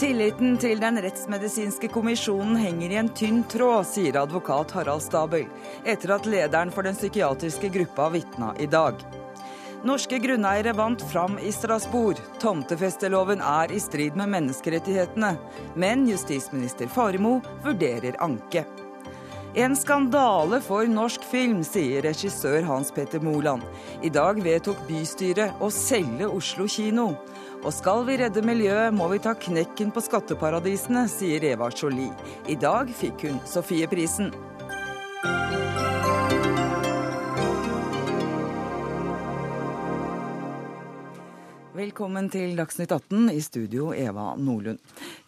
Tilliten til den rettsmedisinske kommisjonen henger i en tynn tråd, sier advokat Harald Stabel, etter at lederen for den psykiatriske gruppa vitna i dag. Norske grunneiere vant fram i Strasbourg. Tomtefesteloven er i strid med menneskerettighetene, men justisminister Faremo vurderer anke. En skandale for norsk film, sier regissør Hans Petter Moland. I dag vedtok bystyret å selge Oslo kino. Og skal vi redde miljøet, må vi ta knekken på skatteparadisene, sier Eva Jolie. I dag fikk hun Sofieprisen. Velkommen til Dagsnytt 18, i studio Eva Nordlund.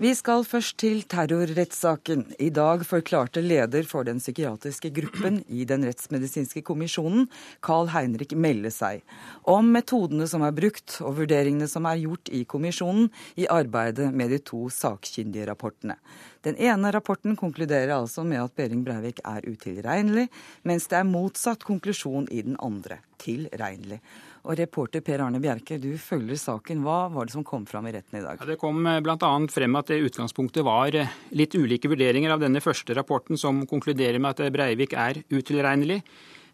Vi skal først til terrorrettssaken. I dag forklarte leder for den psykiatriske gruppen i Den rettsmedisinske kommisjonen, Carl Heinrich Melle seg, om metodene som er brukt og vurderingene som er gjort i kommisjonen i arbeidet med de to sakkyndige rapportene. Den ene rapporten konkluderer altså med at Behring Breivik er utilregnelig, mens det er motsatt konklusjon i den andre, tilregnelig. Og reporter Per Arne Bjerke, du følger saken. Hva var det som kom fram i retten i dag? Ja, det kom eh, bl.a. frem at det utgangspunktet var eh, litt ulike vurderinger av denne første rapporten, som konkluderer med at Breivik er utilregnelig.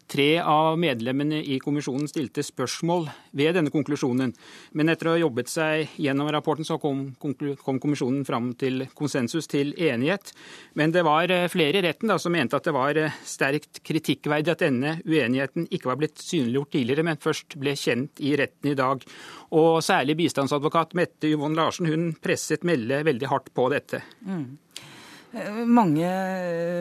Tre av medlemmene i kommisjonen stilte spørsmål ved denne konklusjonen. Men etter å ha jobbet seg gjennom rapporten, så kom, kom kommisjonen fram til konsensus, til enighet. Men det var eh, flere i retten da, som mente at det var eh, sterkt kritikkverdig at denne uenigheten ikke var blitt synliggjort tidligere, men først ble kjent i retten i dag. Og særlig bistandsadvokat Mette Yvonne Larsen hun presset Melle veldig hardt på dette. Mm. Eh, mange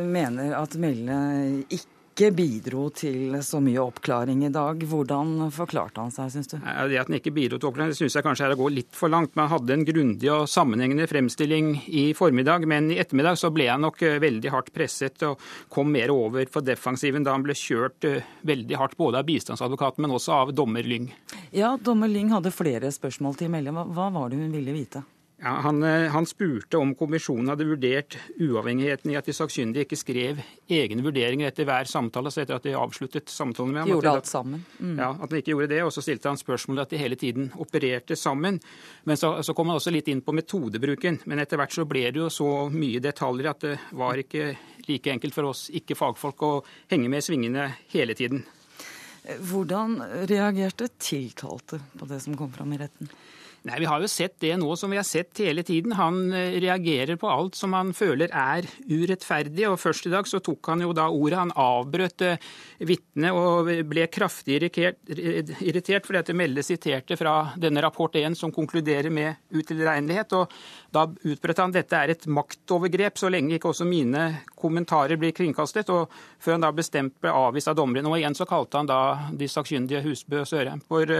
mener at Melle ikke ikke bidro til så mye oppklaring i dag. Hvordan forklarte han seg, syns du? Det at han ikke bidro til oppklaring, det syns jeg kanskje er å gå litt for langt. Man hadde en grundig og sammenhengende fremstilling i formiddag, men i ettermiddag så ble han nok eh, veldig hardt presset og kom mer over for defensiven da han ble kjørt eh, veldig hardt både av bistandsadvokaten, men også av dommer Lyng. Ja, dommer Lyng hadde flere spørsmål til Melle. Hva var det hun ville vite? Ja, han, eh, han, spurte om kommisjonen hadde vurdert uavhengigheten i at de sakkyndige ikke skrev egne vurderinger etter hver samtale, altså etter at de avsluttet samtalen med ham. De gjorde alt sammen. Mm. Ja, at de ikke gjorde det. Og så stilte han spørsmålet at de hele tiden opererte sammen. Men så, så, kom han også litt inn på metodebruken. Men etter hvert så ble det jo så mye detaljer at det var ikke like enkelt for oss ikke-fagfolk å henge med i svingene hele tiden. Hvordan reagerte tiltalte på det som kom fram i retten? Nei, Vi har jo sett det nå som vi har sett hele tiden. Han eh, reagerer på alt som han føler er urettferdig. og Først i dag så tok han jo da ordet. Han avbrøt eh, vitnet og ble kraftig irritert fordi at det meldes siterte fra denne rapport 1 som konkluderer med utilregnelighet. og Da utbrøt han dette er et maktovergrep, så lenge ikke også mine kommentarer blir kringkastet. og Før han da bestemt ble avvist av dommeren. Og igjen så kalte han da de sakkyndige Husbø Sørheim for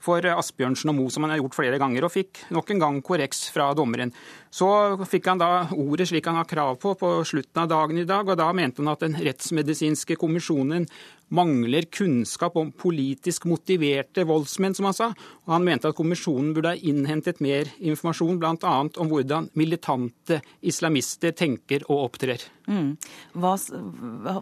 for Asbjørnsen og Mo, som han har gjort flere ganger, og fikk nok en gang korreks fra dommeren. Så fikk han da ordet slik han har krav på på slutten av dagen i dag, og da mente han at den rettsmedisinske kommisjonen mangler kunnskap om politisk motiverte voldsmenn, som han sa. Og han mente at kommisjonen burde ha innhentet mer informasjon, bl.a. om hvordan militante islamister tenker og opptrer. Mm. Hva,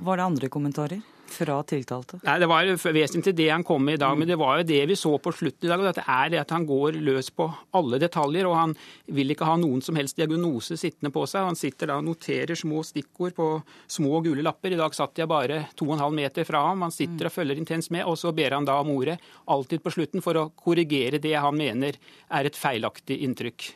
var det andre kommentarer? Fra tiltalte? Nei, Det var vesentlig det han kom med i dag, men det var jo det vi så på slutten i dag. Dette er det at Han går løs på alle detaljer, og han vil ikke ha noen som helst diagnose sittende på seg. Han sitter da og noterer små stikkord på små gule lapper. I dag satt jeg bare 2,5 meter fra ham. Han sitter og følger intenst med, og så ber han da om ordet, alltid på slutten, for å korrigere det han mener er et feilaktig inntrykk.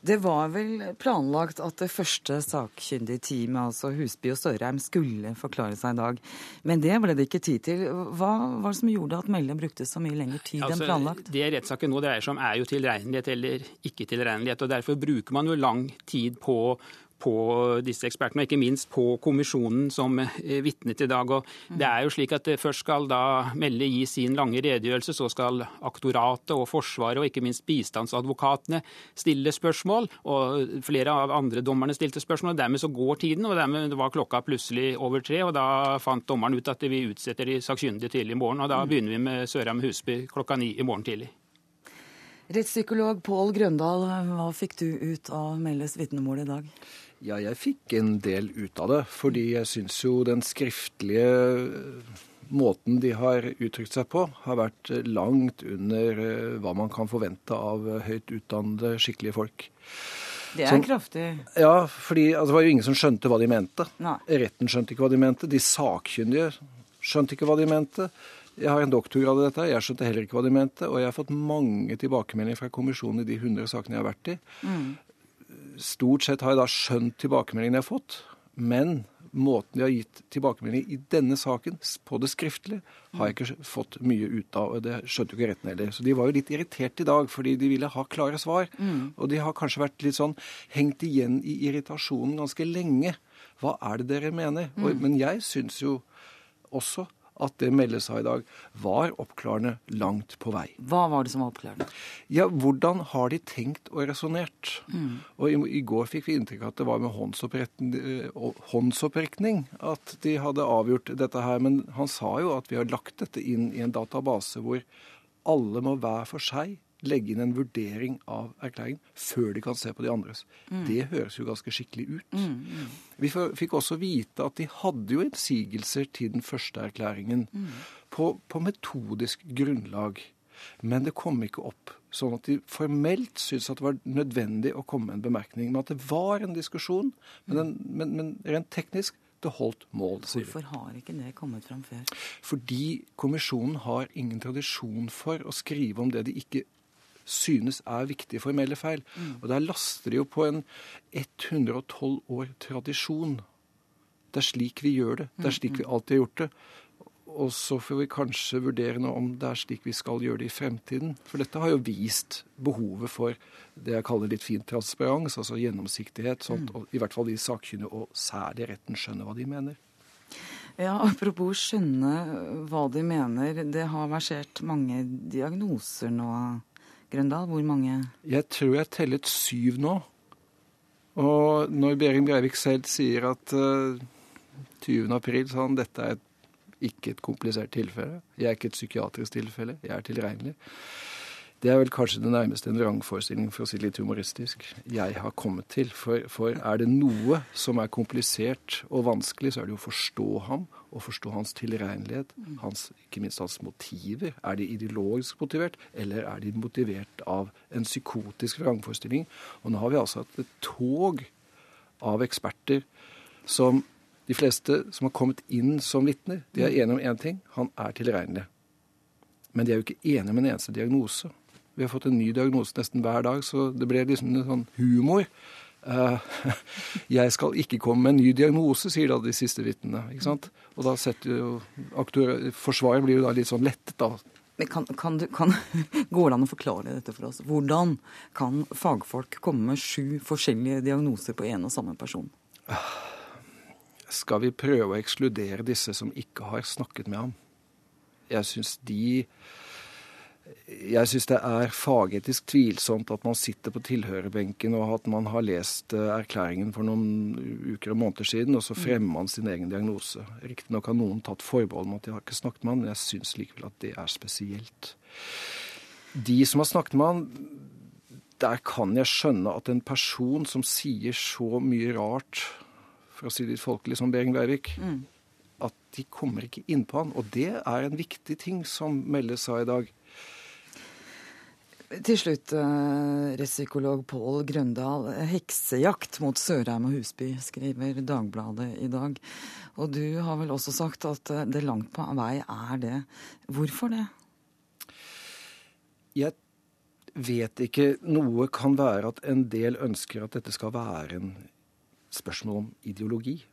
Det var vel planlagt at det første sakkyndige teamet, altså Husby og Sørheim, skulle forklare seg i dag. Men det ble det ikke tid til. Hva var det som gjorde at Melle brukte så mye lengre tid altså, enn planlagt? Det rettssaken nå dreier seg om, er jo tilregnelighet eller ikke tilregnelighet. og Derfor bruker man jo lang tid på på disse ekspertene, og ikke minst på kommisjonen som eh, vitnet i dag. Og det er jo slik at Først skal da Melle gi sin lange redegjørelse, så skal aktoratet og Forsvaret og ikke minst bistandsadvokatene stille spørsmål. og Flere av andre dommerne stilte spørsmål. og Dermed så går tiden, og dermed var klokka plutselig over tre. og Da fant dommeren ut at vi utsetter de sakkyndige tidlig i morgen. og Da begynner vi med Sørheim Husby klokka ni i morgen tidlig. Rettspsykolog Pål Grøndal, hva fikk du ut av Melles vitnemål i dag? Ja, jeg fikk en del ut av det. Fordi jeg syns jo den skriftlige eh, måten de har uttrykt seg på, har vært langt under eh, hva man kan forvente av høyt utdannede, skikkelige folk. Det er som, kraftig. Ja, fordi altså, det var jo ingen som skjønte hva de mente. Nei. Retten skjønte ikke hva de mente. De sakkyndige skjønte ikke hva de mente. Jeg har en doktorgrad i dette, jeg skjønte heller ikke hva de mente. Og jeg har fått mange tilbakemeldinger fra kommisjonen i de 100 sakene jeg har vært i. Mm. Stort sett har jeg da skjønt tilbakemeldingene jeg har fått. Men måten de har gitt tilbakemelding i denne saken, på det skriftlige, har jeg ikke fått mye ut av. og Det skjønte jo ikke retten heller. Så de var jo litt irritert i dag, fordi de ville ha klare svar. Mm. Og de har kanskje vært litt sånn hengt igjen i irritasjonen ganske lenge. Hva er det dere mener? Mm. Og, men jeg syns jo også at det Melle sa i dag, var oppklarende langt på vei. Hva var det som var oppklarende? Ja, Hvordan har de tenkt og resonnert? Mm. Og i, i, går fikk vi inntrykk av at det var med håndsopprekning at de hadde avgjort dette her. Men han sa jo at vi har lagt dette inn i en database hvor alle må hver for seg legge inn en vurdering av erklæringen før de kan se på de andres. Mm. Det høres jo ganske skikkelig ut. Mm, mm. Vi fikk også vite at de hadde jo innsigelser til den første erklæringen mm. på, på, metodisk grunnlag. Men det kom ikke opp sånn at de formelt syntes at det var nødvendig å komme med en bemerkning. Men at det var en diskusjon. Men, den, men, men rent teknisk det holdt mål. Hvorfor har ikke det kommet fram før? Fordi kommisjonen har ingen tradisjon for å skrive om det de ikke synes er viktige formelle feil. Mm. Og der laster de jo på en 112 år tradisjon. Det er slik vi gjør det. Det er slik vi mm, mm. alltid har gjort det. Og så får vi kanskje vurdere nå om det er slik vi skal gjøre det i fremtiden. For dette har jo vist behovet for det jeg kaller litt fint transparens, altså gjennomsiktighet. sånn at i hvert fall de sakkyndige og særlig retten skjønner hva de mener. Ja, Apropos skjønne hva de mener. Det har versert mange diagnoser nå Grøndal? Hvor mange? Jeg tror jeg tellet syv nå. Og når Behring Breivik selv sier at uh, eh, 20. april sa han dette er ikke et komplisert tilfelle, jeg er ikke et psykiatrisk tilfelle, jeg er tilregnelig. Det er vel kanskje det nærmeste en vrangforestilling, for å si litt humoristisk, jeg har kommet til. For, for, er det noe som er komplisert og vanskelig, så er det jo å forstå ham og forstå hans tilregnelighet, hans, ikke minst hans motiver. Er de ideologisk motivert, eller er de motivert av en psykotisk vrangforestilling? Og nå har vi altså hatt et tog av eksperter som de fleste som har kommet inn som vitner, de er enige om én ting han er tilregnelig. Men de er jo ikke enige om en eneste diagnose. Vi har fått en ny diagnose nesten hver dag, så det ble liksom en sånn humor. Uh, jeg skal ikke komme med en ny diagnose, sier da de siste vitnene. ikke sant? Og da setter jo aktør, Forsvaret blir jo da litt sånn lettet, da. Men kan, kan du, kan, Går det an å forklare dette for oss? Hvordan kan fagfolk komme med sju forskjellige diagnoser på en og samme person? Skal vi prøve å ekskludere disse som ikke har snakket med ham? Jeg syns de jeg syns det er fagetisk tvilsomt at man sitter på tilhørerbenken og at man har lest eh, erklæringen for noen uker og måneder siden, og så mm. fremmer man sin egen diagnose. Riktignok har noen tatt forbehold om at de har ikke snakket med han, men jeg syns likevel at det er spesielt. De som har snakket med han, der kan jeg skjønne at en person som sier så mye rart, for å si det litt folkelig som Behring Breivik, mm. at de kommer ikke innpå han. Og det er en viktig ting som Melle sa i dag. Til slutt, eh, rettspsykolog Pål Grøndal. 'Heksejakt mot Sørheim og Husby', skriver Dagbladet i dag. Og du har vel også sagt at eh, det langt på vei er det. Hvorfor det? Jeg vet ikke. Noe kan være at en del ønsker at dette skal være en spørsmål om ideologi.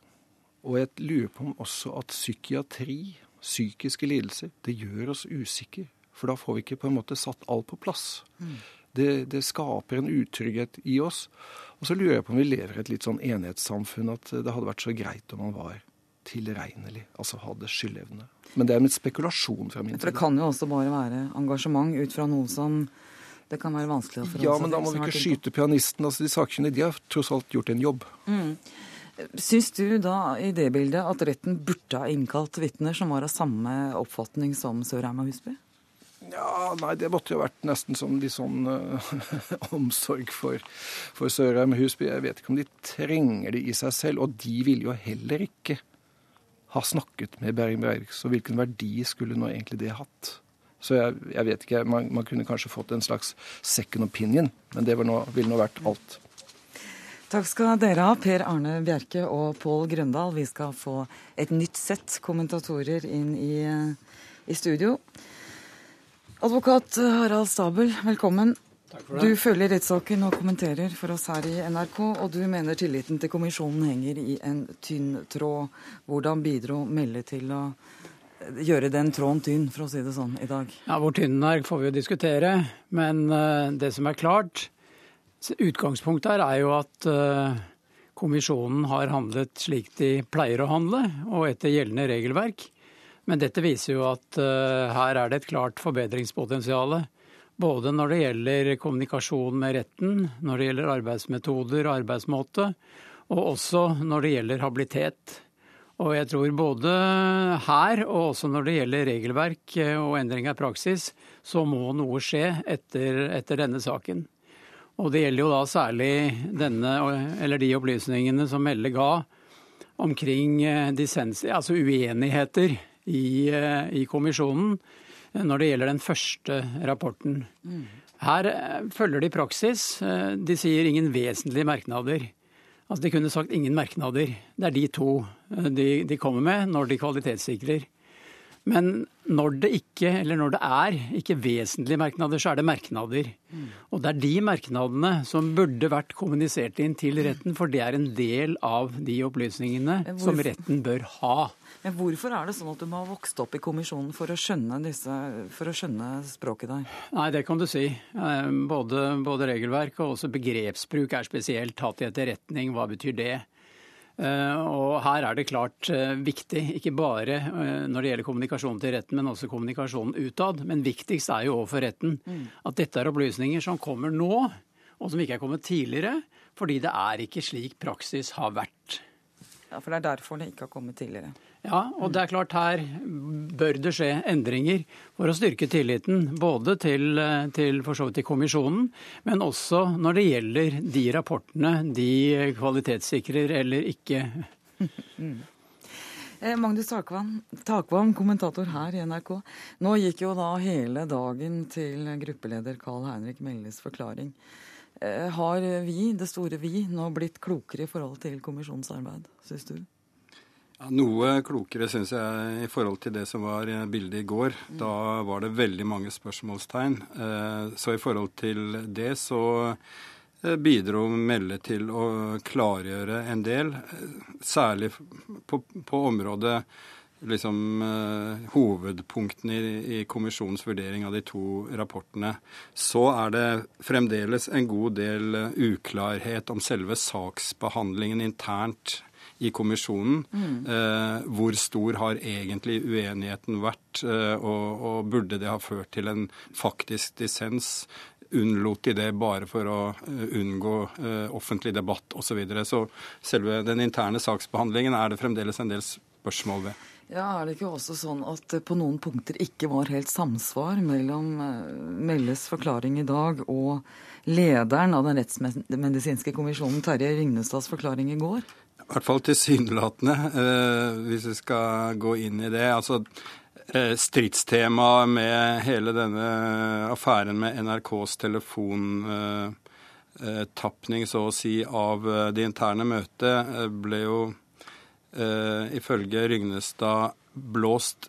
Og jeg lurer på om også at psykiatri, psykiske lidelser, det gjør oss usikre. For da får vi ikke på en måte satt alt på plass. Mm. Det, det, skaper en utrygghet i oss. Og så lurer jeg på om vi lever i et litt sånn enhetssamfunn, at det hadde vært så greit om man var tilregnelig, altså hadde skyldevne. Men det er en spekulasjon fra min side. For det kan jo også bare være engasjement ut fra noe som det kan være vanskelig å forholde seg til. Ja, men da må vi ikke skyte pianisten. altså De sakkyndige de har tross alt gjort en jobb. Mm. Syns du da i det bildet at retten burde ha innkalt vitner som var av samme oppfatning som Sørheim og Husby? Ja, nei, det måtte jo vært nesten som litt sånn uh, omsorg for, for Sørheim Husby. Jeg vet ikke om de trenger det i seg selv. Og de ville jo heller ikke ha snakket med Bergen Breivik, så hvilken verdi skulle nå egentlig det hatt? Så jeg, jeg vet ikke. Man, man, kunne kanskje fått en slags second opinion, men det nå, ville nå vært alt. Takk skal dere ha, Per Arne Bjerke og Pål Grøndal. Vi skal få et nytt sett kommentatorer inn i, i studio. Advokat Harald Stabel, velkommen. Du følger rettssaken og kommenterer for oss her i NRK, og du mener tilliten til kommisjonen henger i en tynn tråd. Hvordan bidro Melle til å gjøre den tråden tynn, for å si det sånn, i dag? Ja, Hvor tynn den er får vi jo diskutere, men uh, det som er klart Utgangspunktet her er jo at uh, kommisjonen har handlet slik de pleier å handle, og etter gjeldende regelverk. Men dette viser jo at uh, her er det et klart forbedringspotensial. Både når det gjelder kommunikasjon med retten, når det gjelder arbeidsmetoder og arbeidsmåte, og også når det gjelder habilitet. Og jeg tror både her og også når det gjelder regelverk eh, og endring av praksis, så må noe skje etter, etter denne saken. Og det gjelder jo da særlig denne, eller de opplysningene som Melle ga omkring eh, dissens, altså uenigheter i, eh, i kommisjonen når det gjelder den første rapporten. Her eh, følger de praksis. Eh, de sier ingen vesentlige merknader. Altså De kunne sagt ingen merknader. Det er de to de, de kommer med når de kvalitetssikrer. Men når det ikke, eller når det er ikke vesentlige merknader, så er det merknader. Og det er de merknadene som burde vært kommunisert inn til retten, for det er en del av de opplysningene som retten bør ha. Men hvorfor er det sånn at du må ha vokst opp i kommisjonen for å skjønne, disse, for å skjønne språket der? Nei, det kan du si. Eh, både, både regelverk og også begrepsbruk er spesielt tatt i etterretning. Hva betyr det? Eh, og her er det klart eh, viktig, ikke bare når det gjelder kommunikasjon til retten, men også kommunikasjon utad. Men viktigst er jo overfor retten mm. at dette er opplysninger som kommer nå, og som ikke er kommet tidligere. Fordi det er ikke slik praksis har vært. Ja, For det er derfor det ikke har kommet tidligere. Ja, og det er klart her bør det skje endringer for å styrke tilliten. Både til, til så vidt til kommisjonen, men også når det gjelder de rapportene de kvalitetssikrer eller ikke. Eh, Magnus Takvam, kommentator her i NRK. Nå gikk jo da hele dagen til gruppeleder Carl Heinrich Melles forklaring. Eh, har vi, det store vi, nå blitt klokere i forhold til kommisjonsarbeid, syns du? Ja, noe klokere syns jeg i forhold til det som var bildet i går. Da var det veldig mange spørsmålstegn. Eh, så i forhold til det så eh, bidro Melle til å klargjøre en del, eh, særlig på, på området liksom uh, hovedpunktene i, i, kommisjonens vurdering av de to rapportene. Så er det fremdeles en god del uklarhet om selve saksbehandlingen internt i kommisjonen. Mm. Eh, hvor stor har egentlig uenigheten vært, eh, og, og, burde det ha ført til en faktisk dissens? Unnlot de det bare for å uh, unngå uh, offentlig debatt osv. Så, videre. så selve den interne saksbehandlingen er det fremdeles en del spørsmål ved. Ja, Er det ikke også sånn at det på noen punkter ikke var helt samsvar mellom Melles forklaring i dag og lederen av den rettsmedisinske kommisjonen, Terje Rygnestads forklaring i går? I hvert fall tilsynelatende, eh, hvis vi skal gå inn i det. Altså, eh, Stridstemaet med hele denne affæren med NRKs telefontapning, eh, så å si, av det interne møtet, ble jo ifølge Rygnestad blåst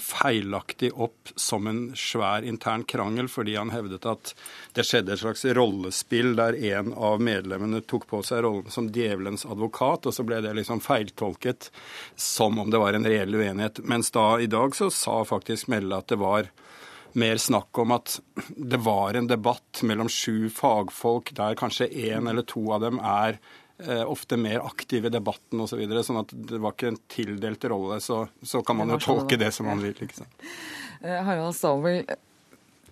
feilaktig opp som en svær intern krangel, fordi han hevdet at det skjedde et slags rollespill der en av medlemmene tok på seg rollen som djevelens advokat, og så ble det liksom feiltolket som om det var en reell uenighet. Mens da i dag så sa faktisk Melle at det var mer snakk om at det var en debatt mellom sju fagfolk der kanskje én eller to av dem er Eh, ofte mer aktiv i debatten osv. Så videre, sånn at det var ikke en tildelt rolle. Så, så kan man jo tolke det som man vil. ikke sant? Eh, Harald Stabel,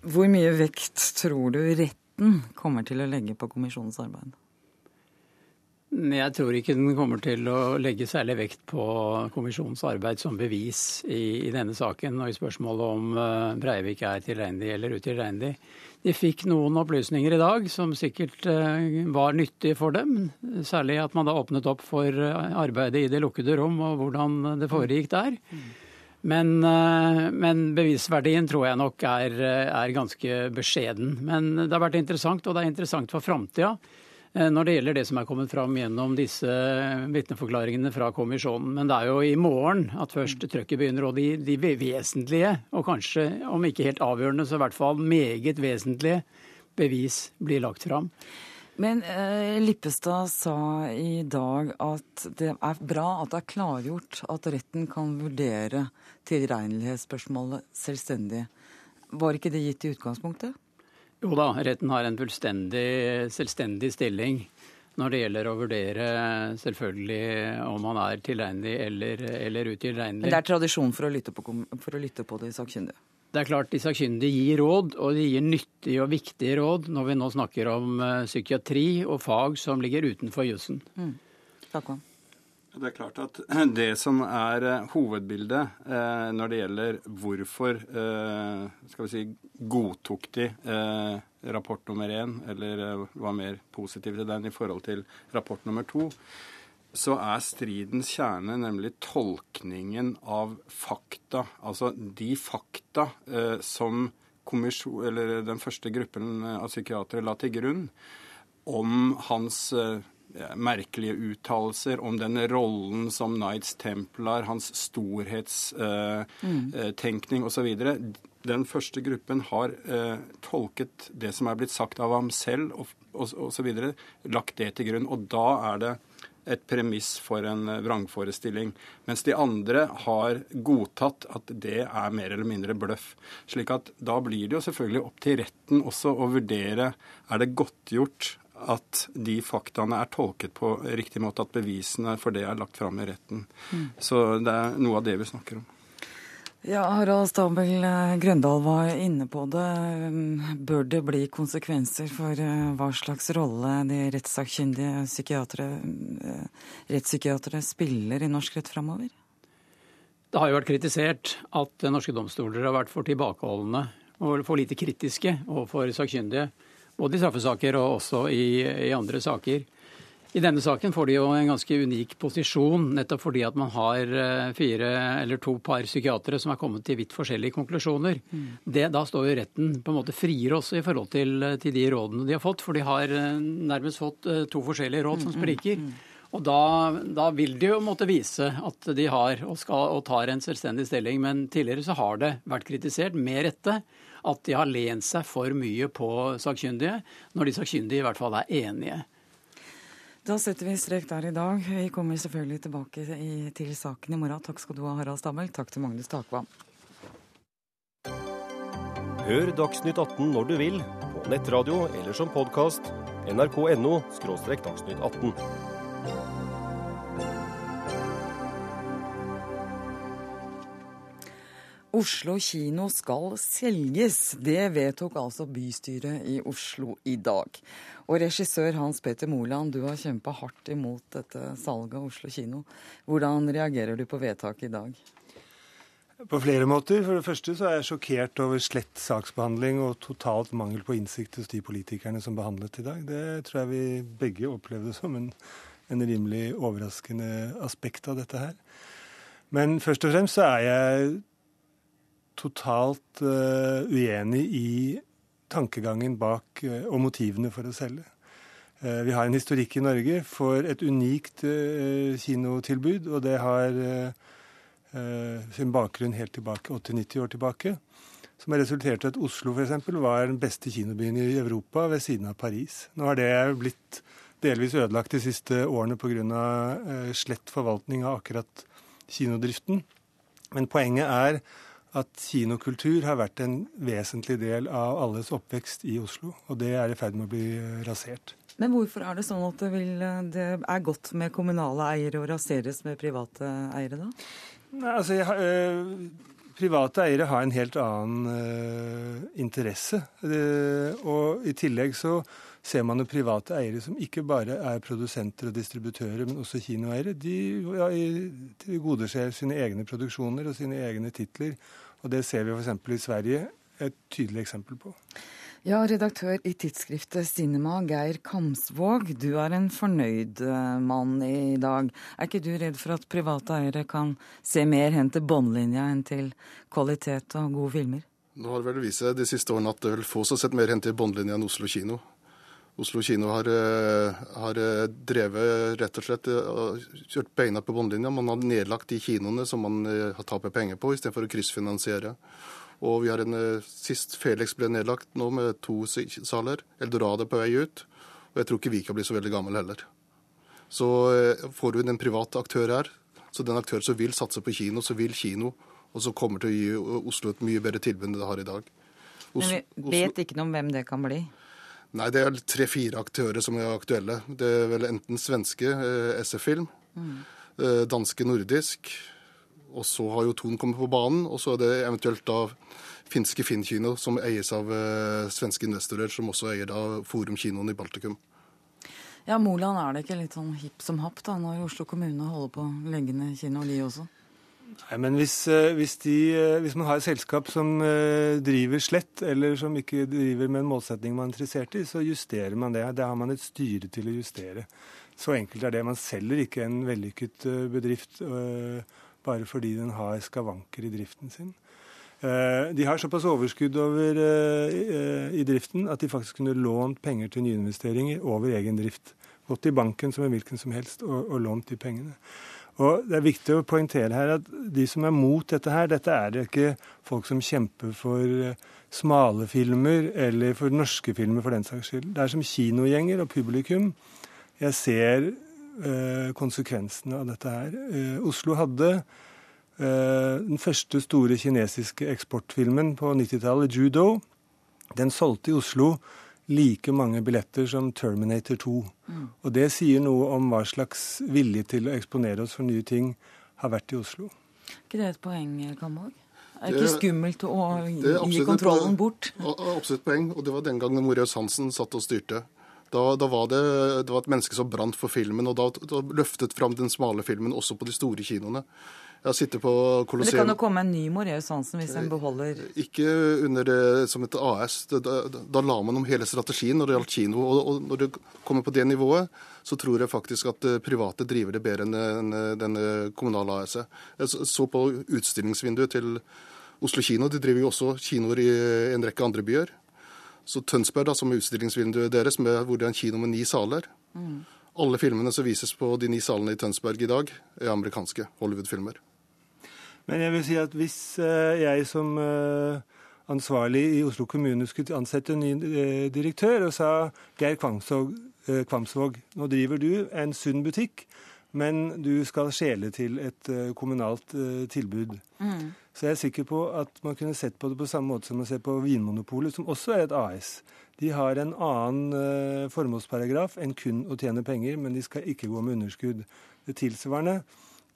hvor mye vekt tror du retten kommer til å legge på kommisjonens arbeid? Jeg tror ikke den kommer til å legge særlig vekt på kommisjonens arbeid som bevis i, i denne saken og i spørsmålet om uh, Breivik er tilregnelig eller utilregnelig. De fikk noen opplysninger i dag som sikkert eh, var nyttige for dem. Særlig at man da åpnet opp for eh, arbeidet i det lukkede rom og hvordan det foregikk der. Men, eh, men bevisverdien tror jeg nok er, er, ganske beskjeden. Men det har vært interessant, og det er interessant for framtida. Eh, når det gjelder det som er kommet fram gjennom disse vitneforklaringene fra kommisjonen. Men det er jo i morgen at først trøkket begynner, og de, de, vesentlige, og kanskje om ikke helt avgjørende, så i hvert fall meget vesentlige bevis blir lagt fram. Men eh, Lippestad sa i dag at det er bra at det er klargjort at retten kan vurdere tilregnelighetsspørsmålet selvstendig. Var ikke det gitt i utgangspunktet? Jo da, retten har en fullstendig selvstendig stilling når det gjelder å vurdere selvfølgelig om han er tilregnelig eller, eller utilregnelig. Men det er tradisjon for å lytte på, for å lytte på de sakkyndige? Det er klart De sakkyndige gir råd, og de gir nyttige og viktige råd når vi nå snakker om uh, psykiatri og fag som ligger utenfor jussen. Mm. Takk, det er klart at det som er eh, hovedbildet eh, når det gjelder hvorfor eh, skal vi si, godtok de eh, rapport nummer én, eller eh, var mer positiv til den i forhold til rapport nummer to, så er stridens kjerne nemlig tolkningen av fakta. Altså de fakta eh, som den første gruppen av psykiatere la til grunn om hans merkelige uttalelser om den rollen som Knights Templar, hans storhetstenkning mm. osv. Den første gruppen har eh, tolket det som er blitt sagt av ham selv osv., lagt det til grunn. Og da er det et premiss for en vrangforestilling. Mens de andre har godtatt at det er mer eller mindre bløff. Slik at da blir det jo selvfølgelig opp til retten også å vurdere er det godtgjort at de faktaene er tolket på riktig måte, at bevisene for det er lagt fram i retten. Mm. Så det er noe av det vi snakker om. Ja, Harald Stabel eh, Grøndal var inne på det. Bør det bli konsekvenser for eh, hva slags rolle de rettssakkyndige psykiatere, eh, rettspsykiatere spiller i norsk rett framover? Det har jo vært kritisert at norske domstoler har vært for tilbakeholdne og for lite kritiske overfor sakkyndige. Både i straffesaker og også i, i, andre saker. I denne saken får de jo en ganske unik posisjon, nettopp fordi at man har eh, fire eller to par psykiatere som er kommet til vidt forskjellige konklusjoner. Mm. Det, da står jo retten på en måte friere også i forhold til, til, de rådene de har fått, for de har eh, nærmest fått eh, to forskjellige råd som mm, mm, spriker. Og da, da, vil de jo måtte vise at de har og, skal, og tar en selvstendig stilling. Men tidligere så har det vært kritisert, med rette, at de har lent seg for mye på sakkyndige, når de sakkyndige i hvert fall er enige. Da setter vi strek der i dag. Vi kommer selvfølgelig tilbake i, til saken i morgen. Takk skal du ha, Harald Stabel. Takk til Magnus Takvam. Hør Dagsnytt 18 når du vil, på nettradio eller som podkast. nrk.no – dagsnytt 18. Oslo kino skal selges. Det vedtok altså bystyret i Oslo i dag. Og regissør Hans Peter Moland, du har kjempa hardt imot dette salget av Oslo kino. Hvordan reagerer du på vedtaket i dag? På flere måter. For det første så er jeg sjokkert over slett saksbehandling og totalt mangel på innsikt hos de politikerne som behandlet i dag. Det tror jeg vi begge opplevde som en, en rimelig overraskende aspekt av dette her. Men først og fremst så er jeg totalt uh, uenig i tankegangen bak uh, og motivene for å selge. Uh, vi har en historikk i Norge for et unikt kinotilbud, og det har sin bakgrunn helt tilbake 80-90 år tilbake. Som har resultert i at Oslo for eksempel, var den beste kinobyen i Europa ved siden av Paris. Nå har det blitt delvis ødelagt de siste årene pga. Slett forvaltning av akkurat kinodriften. Men poenget er at kinokultur har vært en vesentlig del av alles oppvekst i Oslo. Og det er i ferd med å bli eh, rasert. Men hvorfor er det sånn at det, vil, det er godt med kommunale eiere og raseres med private eiere, da? Nei, altså, jeg, øh, private eiere har en helt annen øh, interesse. Det, og i tillegg så ser man jo private eiere som ikke bare er produsenter og distributører, men også kinoeiere. De ja, tilgodeser sine egne produksjoner og sine egne titler. Og det ser vi f.eks. i Sverige et tydelig eksempel på. Ja, redaktør i tidsskriftet Cinema, Geir Kamsvåg. Du er en fornøyd eh, mann i dag. Er ikke du redd for at private eiere kan se mer hen til båndlinja enn til kvalitet og gode filmer? Nå har det vel vist seg de siste årene at det er vel få som har sett mer hen til båndlinja enn Oslo kino. Oslo kino har, eh, har, drevet rett og slett kjørt beina på bunnlinja. Man har nedlagt de kinoene som man har tapet penger på, istedenfor å kryssfinansiere. Og vi har en Sist Felix ble nedlagt nå med to saler. Eldorado på vei ut. Og jeg tror ikke vi kan bli så veldig gammel heller. Så får du en privat aktør her, så den aktør som vil satse på kino, så vil kino, og så kommer til å gi Oslo et mye bedre tilbud enn det har i dag. Os Men vi vet ikke noe om hvem det kan bli? Nei, det er tre-fire aktører som er aktuelle. Det er vel enten svenske eh, SF-film, mm. eh, danske Nordisk, og så har jo Ton kommet på banen. Og så er det eventuelt da finske Finn-kino, som eies av eh, svenske investorer, som også eier da Forum kinoen i Baltikum. Ja, Moland er det ikke litt sånn hipp som happ da, når Oslo kommune holder på å legge ned kino, de også? Nei, men hvis, eh, hvis, de, eh, hvis, man har et selskap som eh, driver slett, eller som ikke driver med en målsetning man er interessert i, så justerer man det. Det har man et styre til å justere. Så enkelt er det. Man selger ikke en vellykket bedrift bare fordi den har skavanker i driften sin. De har såpass overskudd over, i driften at de faktisk kunne lånt penger til nyinvesteringer over egen drift gått i banken som en hvilken som helst og, og lånt de pengene. Og Det er viktig å poengtere her at de som er mot dette her, dette er ikke folk som kjemper for eh, smale filmer eller for norske filmer for den saks skyld. Det er som kinogjenger og publikum. Jeg ser eh, konsekvensene av dette her. Eh, Oslo hadde eh, den første store kinesiske eksportfilmen på 90-tallet, 'Judo'. Den solgte i Oslo like mange billetter som Terminator 2. Mm. Og det sier noe om hva slags vilje til å eksponere oss for nye ting har vært i Oslo. Er ikke det et poeng, Kamvåg? Er det ikke skummelt å gi kontrollen bort? Absolutt poeng, og det var den gangen Moreus Hansen satt og styrte. Da, da var det, det, var et menneske som brant for filmen, og da, da løftet fram den smale filmen også på de store kinoene. Jeg sitter på Colosseum Det kan jo komme en ny Moreus Hansen hvis en beholder Ikke under, som et AS. Da, da, la man om hele strategien når det gjaldt kino. Og, og når det kommer på det nivået, så tror jeg faktisk at eh, private driver det bedre enn den kommunale AS-et. Jeg så på utstillingsvinduet til Oslo kino. De driver jo også kinoer i en rekke andre byer. Så Tønsberg, da, som er utstillingsvinduet deres, med, hvor det er en kino med ni saler. Mm. Alle filmene som vises på de ni salene i Tønsberg i dag, er amerikanske Hollywood-filmer. Men jeg vil si at hvis eh, jeg som eh, ansvarlig i Oslo kommune skulle ansette en ny eh, direktør og sa Geir Kvamsvåg, Kvamsvåg, nå driver du en sunn butikk, men du skal skjele til et kommunalt tilbud. Mm. Så jeg er sikker på at man kunne sett på det på samme måte som man ser på Vinmonopolet, som også er et AS. De har en annen formålsparagraf enn kun å tjene penger, men de skal ikke gå med underskudd. Det tilsvarende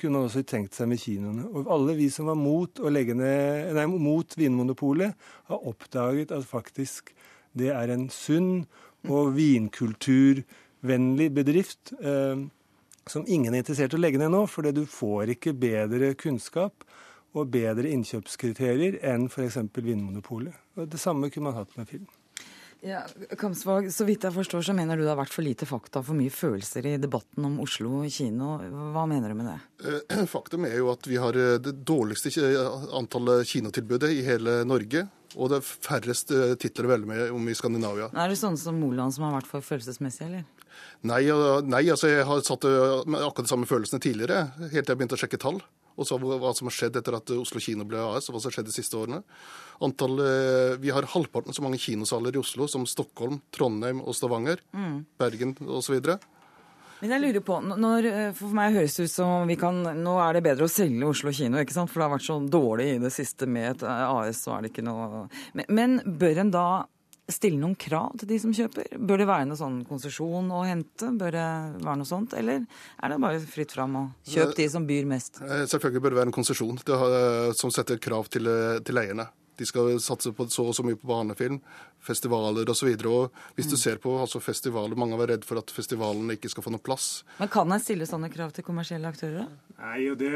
kunne også tenkt seg med kinoene. Og alle vi som var mot, ned, nei, mot Vinmonopolet, har oppdaget at faktisk det er en sunn og vinkulturvennlig bedrift eh, som ingen er interessert i å legge ned nå, fordi du får ikke bedre kunnskap og bedre innkjøpskriterier enn f.eks. Vinmonopolet. Og det samme kunne man hatt med film. Ja, Kamsvåg, så vidt jeg forstår så mener du det har vært for lite fakta, for mye følelser i debatten om Oslo kino. Hva mener du med det? Eh, faktum er jo at vi har eh, det dårligste antallet kinotilbudet i hele Norge. Og det er færrest eh, titler å velge med om i Skandinavia. Er det sånne som Moland som har vært for følelsesmessig, eller? Nei, nei, altså jeg har satt akkurat de samme følelsene tidligere, helt til jeg begynte å sjekke tall og så hva som har skjedd etter at Oslo kino ble AS, og hva som har skjedd de siste årene. Antall, eh, vi har halvparten så mange kinosaler i Oslo som Stockholm, Trondheim og Stavanger. Mm. Bergen osv. Men jeg lurer på, når, eh, For meg høres det ut som vi kan, nå er det bedre å selge Oslo kino, ikke sant? for det har vært så dårlig i det siste med et AS. så er det ikke noe... Men, men bør en da stille noen krav til de som kjøper? Bør det være noe sånn konsesjon å hente? Bør det være noe sånt? Eller er det bare fritt fram og kjøp de som byr mest? Eh, selvfølgelig bør det være en konsesjon eh, som setter krav til, eh, til eierne. De skal satse på så og så mye på barnefilm, festivaler osv. Hvis du mm. ser på altså festivaler, mange er redd for at festivalene ikke skal få noe plass. Men kan en stille sånne krav til kommersielle aktører? Nei, og det,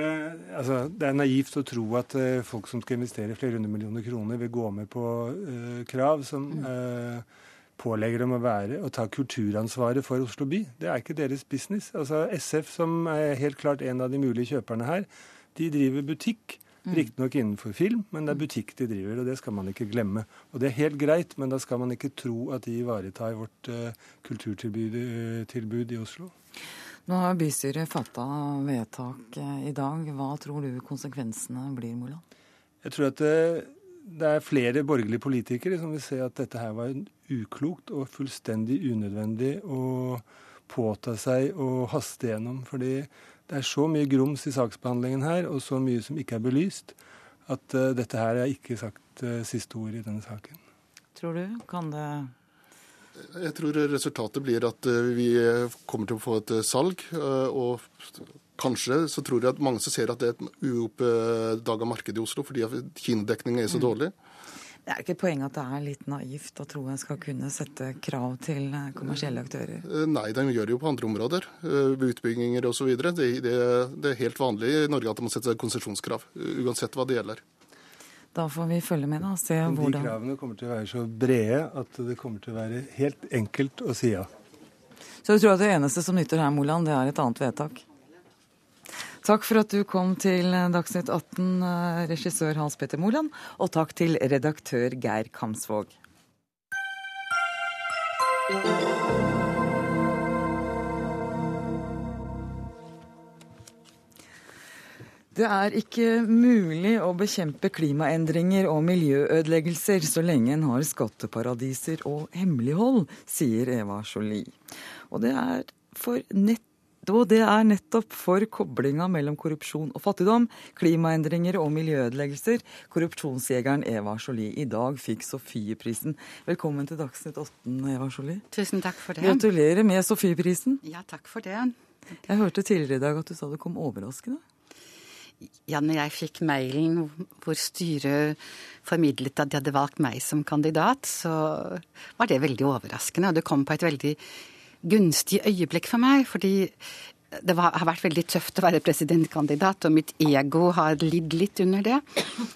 altså, det er naivt å tro at uh, folk som skal investere flere hundre millioner kroner, vil gå med på uh, krav som uh, pålegger dem å være og ta kulturansvaret for Oslo by. Det er ikke deres business. Altså SF, som er helt klart en av de mulige kjøperne her, de driver butikk Mm. Riktignok innenfor film, men det er butikk de driver, og det skal man ikke glemme. Og det er helt greit, men da skal man ikke tro at de ivaretar vårt uh, kulturtilbud uh, i Oslo. Nå har bystyret fatta vedtak i dag. Hva tror du konsekvensene blir, Moland? Jeg tror at det, det er flere borgerlige politikere som vil se at dette her var uklokt og fullstendig unødvendig å påta seg å haste gjennom. Fordi det er så mye grums i saksbehandlingen her, og så mye som ikke er belyst, at uh, dette her er ikke sagt uh, siste ord i denne saken. Tror du? Kan det jeg tror resultatet blir at uh, vi kommer til å få et salg. Og kanskje så tror jeg at mange som ser at det er et uoppdaga marked i Oslo fordi kinodekningen er så mm. Det er ikke et poeng at det er litt naivt å tro en skal kunne sette krav til kommersielle aktører? Nei, de gjør det jo på andre områder. Utbygginger osv. Det, det, det er helt vanlig i Norge at man må sette konsesjonskrav. Uansett hva det gjelder. Da får vi følge med da, og se Men hvordan De kravene kommer til å være så brede at det kommer til å være helt enkelt å si ja. Så du tror at det eneste som nytter her, Moland, det er et annet vedtak? Takk for at du kom til Dagsnytt 18, eh, regissør Hans Petter Moland, og takk til redaktør Geir Kamsvåg. Det er ikke mulig å bekjempe klimaendringer og miljøødeleggelser så lenge en har skatteparadiser og hemmelighold, sier Eva Jolie. Og det er, for nett, og det er nettopp for koblinga mellom korrupsjon og fattigdom, klimaendringer og miljøødeleggelser korrupsjonsjegeren Eva Jolie i dag fikk Sofieprisen. Velkommen til Dagsnytt 18, Eva Jolie. Tusen takk for det. Gratulerer med Sofieprisen. Ja, takk for det. Jeg hørte tidligere i dag at du sa det kom overraskende. Ja, når jeg fikk mailen hvor styret formidlet at de hadde valgt meg som kandidat, så var det veldig overraskende. Og det kom på et veldig gunstig øyeblikk for meg, fordi det var, har vært veldig tøft å være presidentkandidat, og mitt ego har lidd litt under det.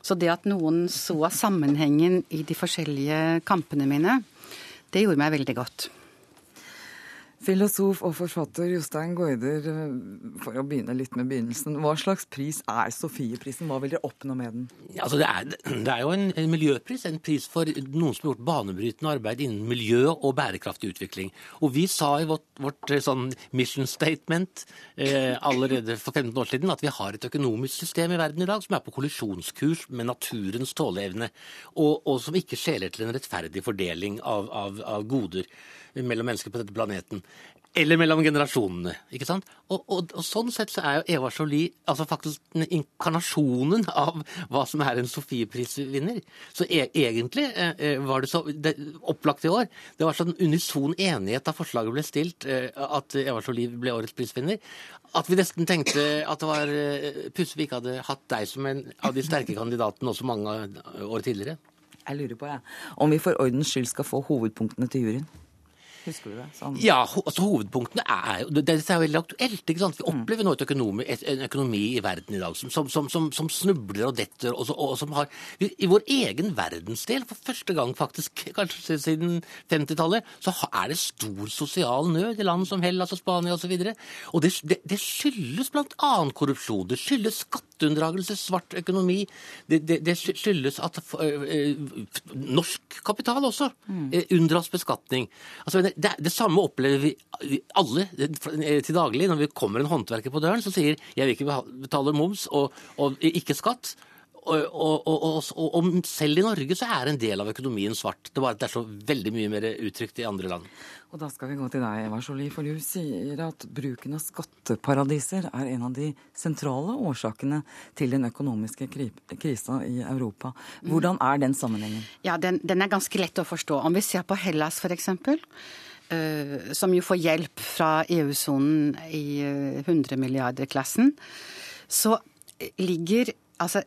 Så det at noen så sammenhengen i de forskjellige kampene mine, det gjorde meg veldig godt. Filosof og forfatter Jostein Gaarder, eh, for å begynne litt med begynnelsen. Hva slags pris er Sofieprisen? Hva vil dere oppnå med den? Ja, altså det, er, det, er, jo en, en, miljøpris, en pris for noen som har gjort banebrytende arbeid innen miljø og bærekraftig utvikling. Og vi sa i vårt, vårt eh, sånn mission statement eh, allerede for 15 år siden at vi har et økonomisk system i verden i dag som er på kollisjonskurs med naturens tåleevne, og, og som ikke skjeler til en rettferdig fordeling av, av, av goder mellom mennesker på dette planeten. Eller mellom generasjonene. ikke sant? Og, og, og Sånn sett så er jo Eva Jolie altså faktisk inkarnasjonen av hva som er en Sofieprisvinner. Så e egentlig eh, eh, var det så det, opplagt i år. Det var sånn unison enighet da forslaget ble stilt, eh, at Eva Jolie ble årets prisvinner, at vi nesten tenkte at det var eh, pussig vi ikke hadde hatt deg som en av de sterke kandidatene også mange år tidligere. Jeg lurer på, jeg, om vi for ordens skyld skal få hovedpunktene til juryen. Husker du det? Sånn. Ja, altså Hovedpunktene er jo det, er jo veldig aktuelt. ikke sant? Vi mm. opplever nå økonomi, en økonomi i verden i dag som, som, som, som snubler og detter, og, og, som har I vår egen verdensdel, for første gang faktisk, kanskje siden 50-tallet, så er det stor sosial nød i land som Hellas og Spania osv. Og, så og det, det, det skyldes bl.a. korrupsjon. Det skyldes skatteunndragelse, svart økonomi. Det, det skyldes at norsk kapital også mm. unndras beskatning. Altså, det, det, samme opplever vi alle til daglig. Når vi kommer en håndverker på døren som sier 'jeg vil ikke betale moms og, og ikke skatt'. Og, og, og, selv i Norge så er en del av økonomien svart. Det, bare, det er så veldig mye mer uttrykt i andre land. Og Da skal vi gå til deg, Eva Jolie, for du sier at bruken av skatteparadiser er en av de sentrale årsakene til den økonomiske krisa i Europa. Hvordan er den sammenhengen? Ja, den, den er ganske lett å forstå. Om vi ser på Hellas f.eks. Uh, som jo får hjelp fra EU-sonen i 100 eh, milliarder-klassen, så ligger altså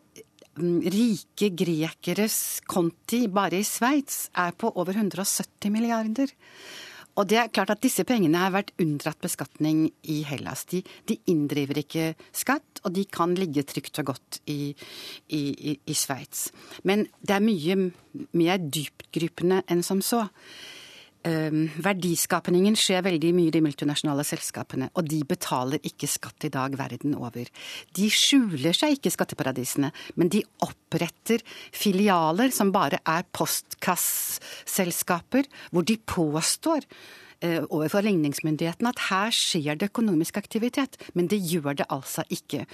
Rike grekeres konti bare i Sveits er på over 170 milliarder. Og det er klart at disse pengene har vært unndratt beskatning i Hellas. De, de inndriver ikke skatt, og de kan ligge trygt og godt i, i, i, i Sveits. Men det er mye mer dyptgripende enn som så. Um, verdiskapningen skjer veldig mye i de multinasjonale selskapene, og de betaler ikke skatt i dag verden over. De skjuler seg ikke i skatteparadisene, men de oppretter filialer som bare er postkasseselskaper, hvor de påstår uh, overfor ligningsmyndighetene at her skjer det økonomisk aktivitet, men det gjør det altså ikke.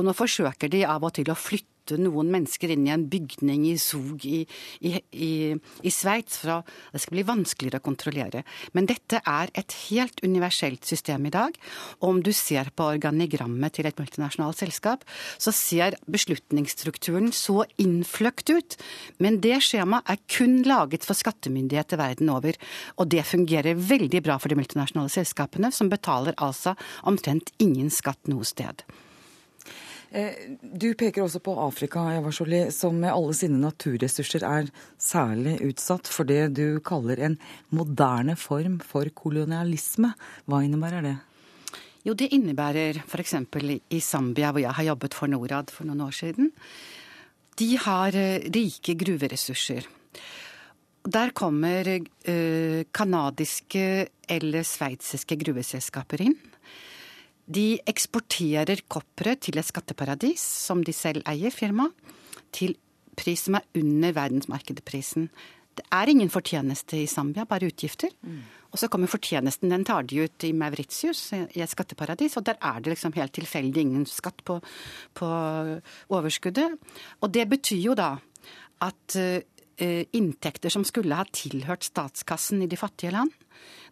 Og nå forsøker de av og til å flytte noen mennesker inn i en bygning i Zug i, i, i, i Sveits det skal bli vanskeligere å kontrollere. Men dette er et helt universelt system i dag. Om du ser på organigrammet til et multinasjonalt selskap, så ser beslutningsstrukturen så innfløkt ut. Men det skjemaet er kun laget for skattemyndigheter verden over. Og det fungerer veldig bra for de multinasjonale selskapene, som betaler altså omtrent ingen skatt noe sted. Eh, du peker også på Afrika, Eva Jolie, som med alle sine naturressurser er særlig utsatt for det du kaller en moderne form for kolonialisme. Hva innebærer det? Jo, det innebærer f.eks. i Zambia, hvor jeg har jobbet for Norad for noen år siden. De har eh, rike gruveressurser. Der kommer kanadiske eh, eller sveitsiske gruveselskaper inn. De eksporterer kopperet til et skatteparadis som de selv eier, firmaet, til pris som er under verdensmarkedsprisen. Det er ingen fortjeneste i Zambia, bare utgifter. Mm. Og så kommer fortjenesten, den tar de ut i Mauritius, i et skatteparadis. Og der er det liksom helt tilfeldig ingen skatt på, på overskuddet. Og det betyr jo da at uh, inntekter som skulle ha tilhørt statskassen i de fattige land,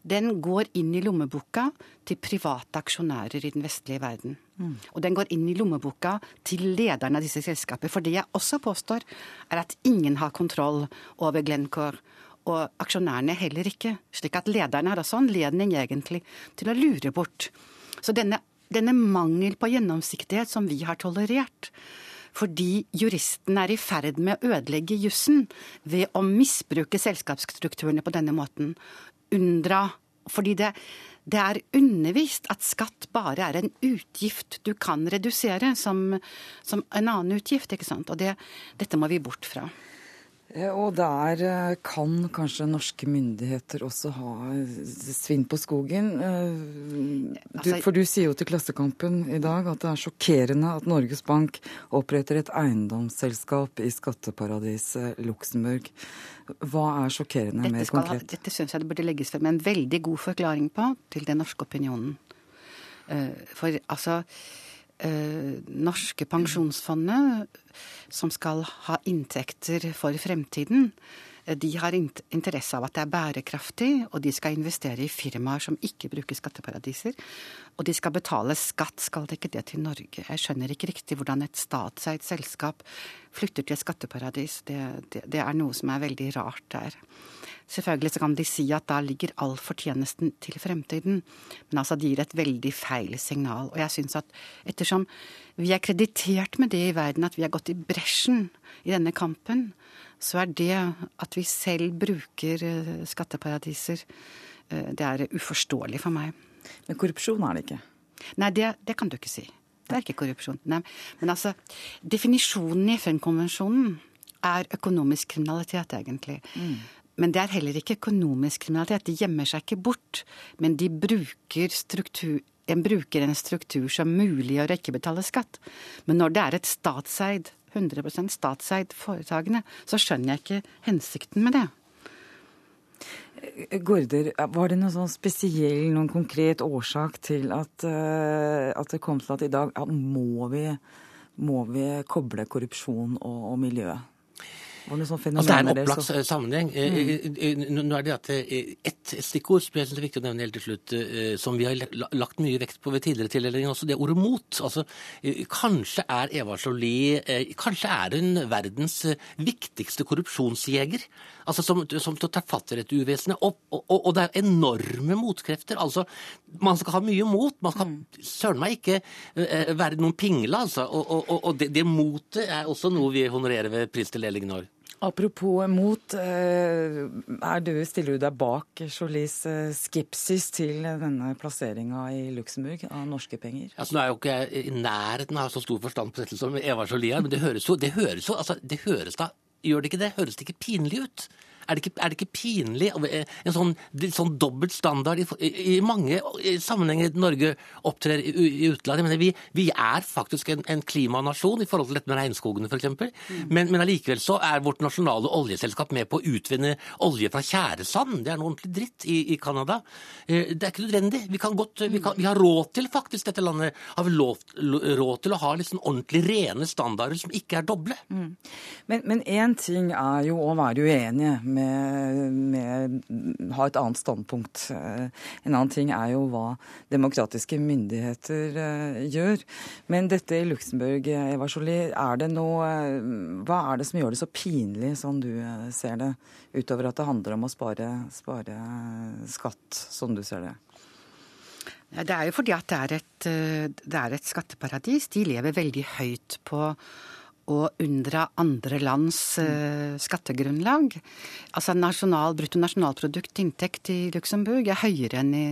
den går inn i lommeboka til private aksjonærer i den vestlige verden. Mm. Og den går inn i lommeboka til lederne av disse selskapene. For det jeg også påstår, er at ingen har kontroll over Glencore. Og aksjonærene heller ikke. Slik at lederne har også anledning egentlig til å lure bort. Så denne, denne mangel på gjennomsiktighet som vi har tolerert, fordi juristen er i ferd med å ødelegge jussen ved å misbruke selskapsstrukturene på denne måten UNDRA. Fordi det, det er undervist at skatt bare er en utgift du kan redusere som, som en annen utgift. ikke sant? Og det, dette må vi bort fra. Og der eh, kan kanskje norske myndigheter også ha svinn på skogen. Eh, du, altså- for du sier jo til Klassekampen i dag at det er sjokkerende at Norges Bank oppretter et eiendomsselskap i skatteparadiset Luxembourg. Hva er sjokkerende mer konkret? Dette syns jeg det burde legges frem en veldig god forklaring på til den norske opinionen. Eh, for altså eh, norske pensjonsfondet, som skal ha inntekter for fremtiden, eh, de har interesse av at det er bærekraftig, og de skal investere i firmaer som ikke bruker skatteparadiser. Og de skal betale skatt, skal det ikke det til Norge? Jeg skjønner ikke riktig hvordan et statseid selskap flytter til et skatteparadis. Det, det, det er noe som er veldig rart der. Selvfølgelig så kan de si at da ligger all fortjenesten til fremtiden, men altså de gir et veldig feil signal. Og jeg syns at ettersom vi er kreditert med det i verden, at vi har gått i bresjen i denne kampen, så er det at vi selv bruker eh, skatteparadiser, eh, det er uforståelig for meg. Men korrupsjon er det ikke? Nei, det, det kan du ikke si. Det er ikke korrupsjon. Nei. Men altså, definisjonen i FN-konvensjonen er økonomisk kriminalitet, egentlig. Mm. Men det er heller ikke økonomisk kriminalitet. De gjemmer seg ikke bort. Men de bruker struktur en bruker en struktur som muliggjør å ikke betale skatt. Men når det er et statseid, 100% statseid foretakene, så skjønner jeg ikke hensikten med det. Gårder, var det noen sånn spesiell, noen konkret årsak til at, uh, at det kom til at i dag ja, må, vi, må vi koble korrupsjon og, og miljøet? Altså, det er en opplagt så... sammenheng. Eh, mm. Eh, eh, nå er det at Ett stikkord som jeg synes er viktig å nevne helt til slutt, som vi har lagt mye vekt på ved tidligere tildelinger, også det ordet mot. Altså, kanskje er Eva Jolie kanskje er hun verdens viktigste korrupsjonsjeger. Altså som, som tar fatt i dette uvesenet. Og, og, og, det er enorme motkrefter. Altså, man skal ha mye mot. Man skal mm. søren meg ikke være noen pingle, altså. Og, og det, det motet er også noe vi honorerer ved pristildelingen i år. Apropos mot, er du, stiller du deg bak Jolies eh, skepsis til denne plasseringa i Luxembourg av norske penger? Altså, nå er jo ikke jeg i nærheten av så stor forstand på dette som Eva Jolie men det høres jo, det høres jo altså, det høres da, Gjør det ikke det? Høres det ikke pinlig ut? Er det ikke, er det ikke pinlig? En sånn, sånn dobbelt standard i, i, mange sammenhenger Norge opptrer i, i utlandet. Men vi, vi, er faktisk en, en, klimanasjon i forhold til dette med regnskogene f.eks. Mm. Men, men allikevel så er vårt nasjonale oljeselskap med på å utvinne olje fra tjæresand. Det er noe ordentlig dritt i, i Canada. Eh, det er ikke nødvendig. Vi, kan godt, vi, kan, vi har råd til faktisk dette landet har vi lov, råd til å ha liksom ordentlig rene standarder som ikke er doble. Mm. Men én ting er jo å være uenige med, med ha et annet standpunkt. Eh, en annen ting er jo hva demokratiske myndigheter uh, gjør. Men dette i Luxembourg, Eva Jolie, er det noe Hva er det som gjør det så pinlig, sånn du ser det? Utover at det handler om å spare, spare skatt, sånn du ser det? Det er jo fordi at det er, et, eh, det er et skatteparadis. De lever veldig høyt på å unndra andre lands uh, skattegrunnlag. Altså nasjonal, Bruttonasjonalprodukt inntekt i Luxembourg er høyere enn i,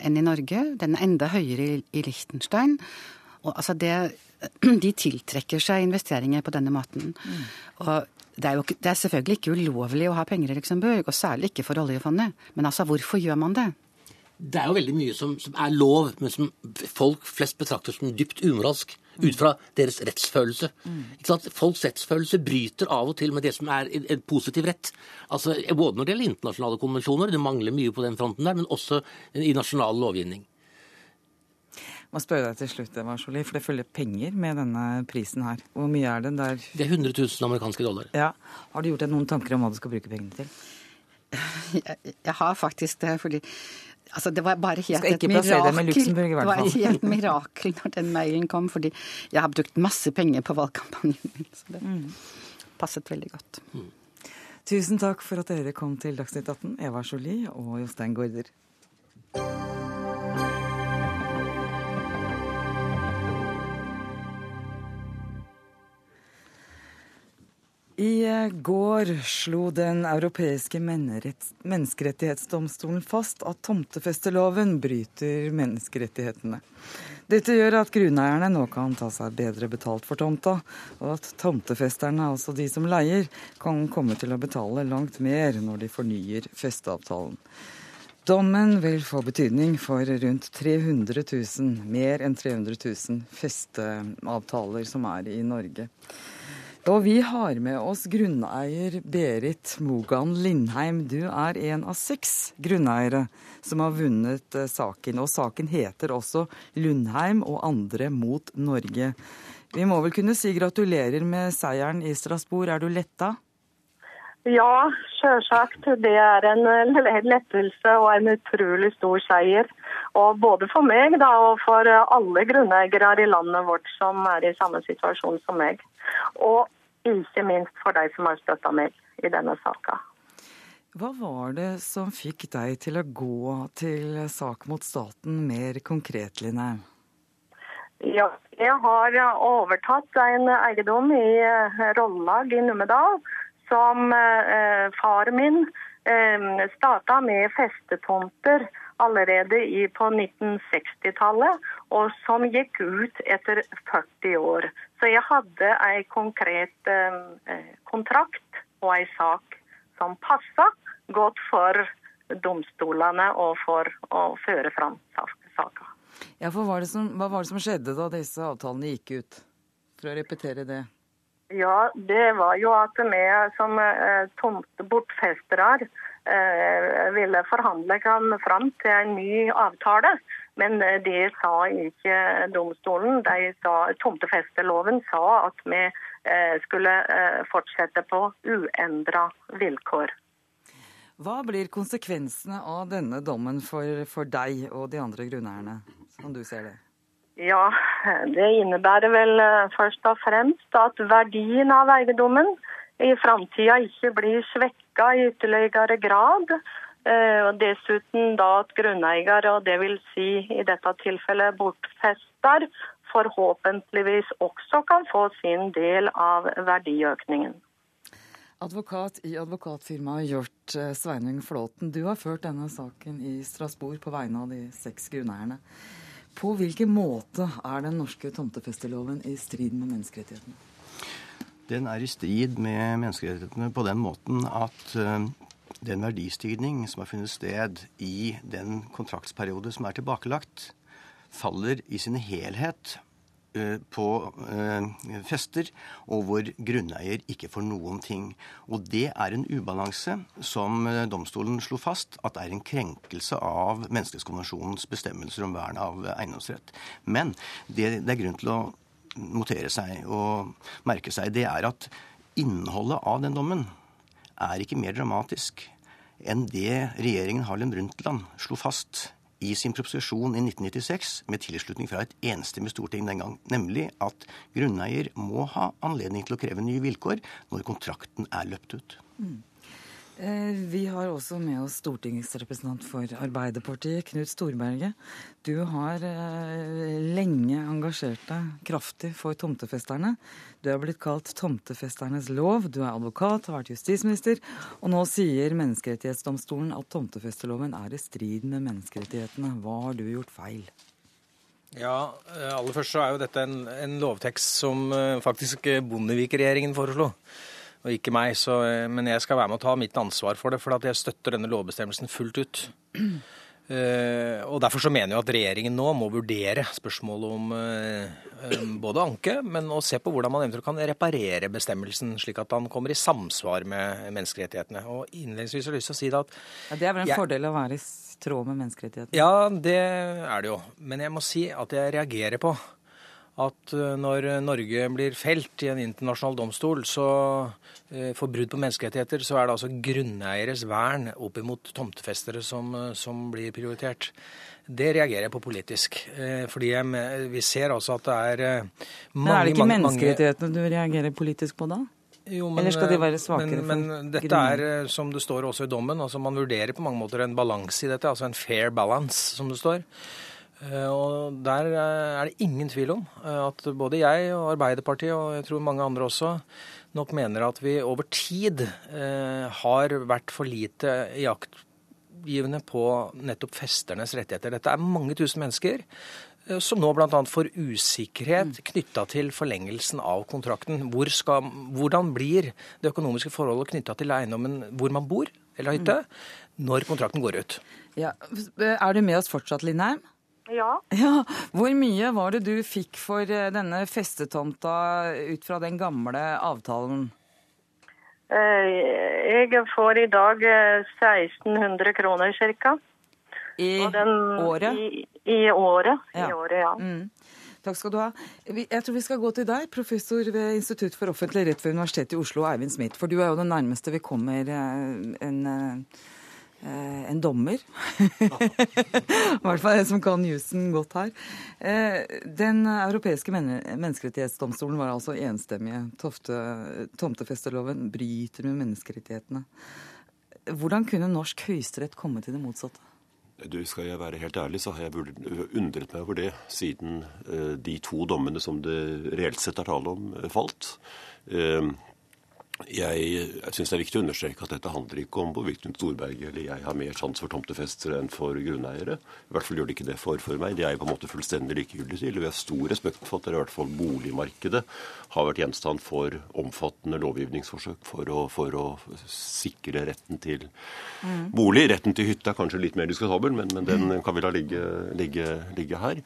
enn i Norge. Den er enda høyere i, i Liechtenstein. Og, altså det, de tiltrekker seg investeringer på denne måten. Mm. Og det er, jo, det er selvfølgelig ikke ulovlig å ha penger i Luxembourg, og særlig ikke for oljefondet. Men altså, hvorfor gjør man det? det er jo veldig mye som, som, er lov, men som folk flest betrakter som dypt umoralsk. Ut fra deres rettsfølelse. Mm. Folks rettsfølelse bryter av og til med det som er en, positiv rett. Altså, både når det gjelder internasjonale konvensjoner, det mangler mye på den fronten der, men også i nasjonal lovgivning. Jeg må spørre deg til slutt, Eva Jolie, for det følger penger med denne prisen her. Hvor mye er den der? Det er 100 000 amerikanske dollar. Ja. Har du gjort deg noen tanker om hva du skal bruke pengene til? Jeg, jeg har faktisk det, fordi Altså, det var bare helt et mirakel. Det var helt mirakel når den mailen kom, fordi jeg har brukt masse penger på valgkampanjen min. Så det mm. passet veldig godt. Mm. Tusen takk for at dere kom til Dagsnytt 18, Eva Jolie og Jostein Gaarder. I går slo Den europeiske menneskerettighetsdomstolen fast at tomtefesteloven bryter menneskerettighetene. Dette gjør at grunneierne nå kan ta seg bedre betalt for tomta, og at tomtefesterne, altså de som leier, kan komme til å betale langt mer når de fornyer festeavtalen. Dommen vil få betydning for rundt 300 000, mer enn 300 000 festeavtaler som er i Norge. Og vi har med oss grunneier Berit Mogan Lindheim. Du er en av seks grunneiere som har vunnet eh, saken. Og saken heter også Lundheim og andre mot Norge. Vi må vel kunne si gratulerer med seieren i Strasbourg. Er du letta? Ja, sjølsagt. Det er en lettelse og en utrolig stor seier. Og både for meg da, og for alle grunneiere i landet vårt som er i samme situasjon som meg. Og ikke minst for de som har støtta meg i denne saka. Hva var det som fikk deg til å gå til sak mot staten mer konkret, Line? Ja, jeg har overtatt en eiendom i eh, Rollag i Numedal som eh, far min eh, starta med festetomter allerede i, på 1960-tallet, og som gikk ut etter 40 år. Så jeg hadde en konkret eh, eh, kontrakt og en sak som passa godt for domstolene og for å føre fram saka. Ja, for hva, som, hva var det som skjedde da disse avtalene gikk ut? For å repetere det. Ja, det var jo at vi som eh, tomtebortfestere ville forhandle fram til en ny avtale. Men eh, det sa ikke domstolen. De sa, Tomtefesteloven sa at vi eh, skulle fortsette på uendra vilkår. Hva blir konsekvensene av denne dommen for, for deg og de andre grunneierne, som du ser det? Ja, det innebærer vel først og fremst at verdien av eiendommen i framtida ikke blir svekka i ytterligere grad. Eh, og Dessuten da at grunneier, og det vil si i dette tilfellet bortfester, forhåpentligvis også kan få sin del av verdiøkningen. Advokat i advokatfirmaet Hjort, eh, Sveinung Flåten, du har ført denne saken i Strasbourg på vegne av de seks grunneierne. På hvilken måte er den norske tomtefesteloven i strid med menneskerettighetene? Den er i strid med menneskerettighetene på den måten at uh, den verdistigning som har funnet sted i den kontraktsperiode som er tilbakelagt, faller i sin helhet eh, på eh, fester, og hvor grunneier ikke får noen ting. Og det er en ubalanse som eh, domstolen slo fast at er en krenkelse av Menneskerettskonvensjonens bestemmelser om vern av eiendomsrett. Men det det er grunn til å notere seg og merke seg, det er at innholdet av den dommen er ikke mer dramatisk enn det regjeringen Harlem Brundtland slo fast i sin proposisjon i 1996 med tilslutning fra et enstemmig storting den gang, nemlig at grunneier må ha anledning til å kreve nye vilkår når kontrakten er løpt ut. Mm. Eh, vi har også med oss stortingsrepresentant for Arbeiderpartiet, Knut Storberget. Du har eh, lenge engasjert deg kraftig for tomtefesterne. Du er blitt kalt tomtefesternes lov, du er advokat, har vært justisminister, og nå sier Menneskerettighetsdomstolen at tomtefesteloven er i strid med menneskerettighetene. Hva har du gjort feil? Ja, eh, aller først så er jo dette en, en lovtekst som faktisk Bondevik-regjeringen foreslo og ikke meg. Så, eh, men jeg skal være med å ta mitt ansvar for det, for jeg støtter denne lovbestemmelsen fullt ut. Uh, og Derfor så mener jeg at regjeringen nå må vurdere spørsmålet om uh, både anke, men å se på hvordan man eventuelt kan reparere bestemmelsen, slik at den kommer i samsvar med menneskerettighetene. Og innledningsvis har jeg lyst til å si det at ja, Det er vel en jeg, fordel å være i tråd med menneskerettighetene? Ja, det er det jo. Men jeg må si at jeg reagerer på at eh, når Norge blir felt i en internasjonal domstol så, eh, for brudd på menneskerettigheter, så er det altså grunneieres vern opp imot tomtefestere som, eh, som blir prioritert. Det reagerer jeg på politisk. Fordi jeg, vi ser altså at det er mange Men er det ikke menneskerettighetene du reagerer politisk på da? Jo, men, Eller skal de være svakere men, men dette er, som det står også i dommen, altså man vurderer på mange måter en balanse i dette, altså en fair balance, som det står. Eh, og Der eh, er det ingen tvil om eh, at både jeg og Arbeiderpartiet, og jeg tror mange andre også, nok mener at vi over tid har vært for lite jaktgivende på nettopp festernes rettigheter. Dette er mange tusen mennesker som nå bl.a. får usikkerhet knytta til forlengelsen av kontrakten. Hvor skal, hvordan blir det økonomiske forholdet knytta til eiendommen hvor man bor, eller hytte, når kontrakten går ut? Ja. Er du med oss fortsatt, Lindheim? Ja. ja. Hvor mye var det du fikk for eh, denne festetomta ut fra den gamle avtalen? Eh, jeg får i dag 1600 eh, kroner ca. I den, året? I, I, året, ja. I året, ja. Mm. Takk skal du ha. Jeg tror vi skal gå til deg, professor ved Institutt for offentlig rett ved Universitetet i Oslo, Eivind Smith. For du er jo den nærmeste vi kommer en en dommer. I hvert fall en som kan jussen godt her. Eh, den europeiske menneskerettighetsdomstolen var altså enstemmige. Tomtefesteloven bryter med menneskerettighetene. Hvordan kunne norsk høyesterett komme til det motsatte? Du, Skal jeg være helt ærlig, så har jeg undret meg over det siden eh, de to dommene som det reelt sett er tale om, falt. Jeg, jeg syns det er viktig å understreke at dette handler ikke om hvorvidt Storberget eller jeg har mer sans for tomtefestere enn for grunneiere. I hvert fall gjør det ikke det for, for meg. Det er jeg på en måte fullstendig likegyldig til. Vi har stor respekt for at det i hvert fall boligmarkedet har vært gjenstand for omfattende lovgivningsforsøk for å, for å sikre retten til mm. bolig. Retten til hytte er kanskje litt mer diskutabel, men, men den kan vi la ligge, ligge, ligge her.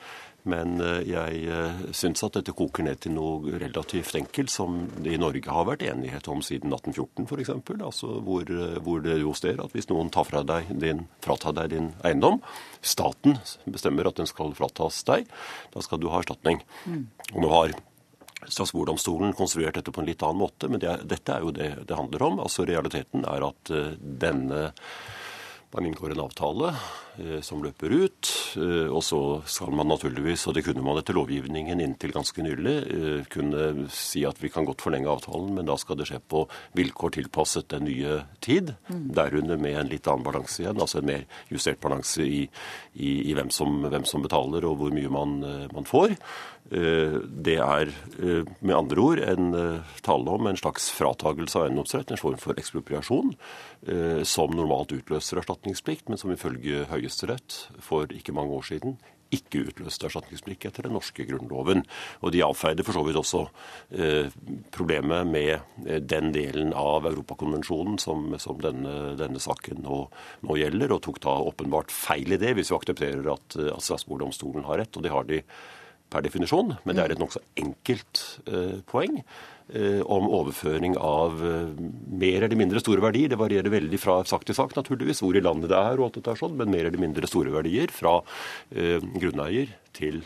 Men eh, jeg eh, syns at dette koker ned til noe relativt enkelt, som det i Norge har vært enighet om siden 1814 f.eks. Altså hvor, eh, hvor det jo står at hvis noen tar fra deg din, fratar deg din eiendom, staten bestemmer at den skal fratas deg, da skal du ha erstatning. Mm. Og nå har Strasbourgdomstolen konstruert dette på en litt annen måte, men det, dette er jo det det handler om. Altså Realiteten er at denne man inngår en avtale som løper ut. Eh, og så skal man naturligvis, og det kunne man etter lovgivningen inntil ganske nylig, eh, kunne si at vi kan godt forlenge avtalen, men da skal det skje på vilkår tilpasset den nye tid. Mm. Derunder med en litt annen balanse igjen, altså en mer justert balanse i, i, i hvem, som, hvem, som, betaler og hvor mye man, man får. Eh, det er eh, med andre ord en eh, tale om en slags fratagelse av eiendomsrett, en form for ekspropriasjon, som normalt utløser erstatningsplikt, men som ifølge Høyesterett for ikke mange år siden ikke utløste erstatningsplikt etter den norske grunnloven. Og de avfeide for så vidt også eh, problemet med eh, den delen av Europakonvensjonen som, som denne, denne, saken nå, nå, gjelder, og tok da åpenbart feil i det, hvis vi aksepterer at, at Strasbourg-domstolen har rett. Og det har de per definisjon, men det er et nokså enkelt eh, poeng. Eh, om overføring av eh, mer eller mindre store verdier. Det varierer veldig fra sak til sak, naturligvis, hvor i landet det er, og alt dette er sånn, men mer eller mindre store verdier fra eh, grunneier til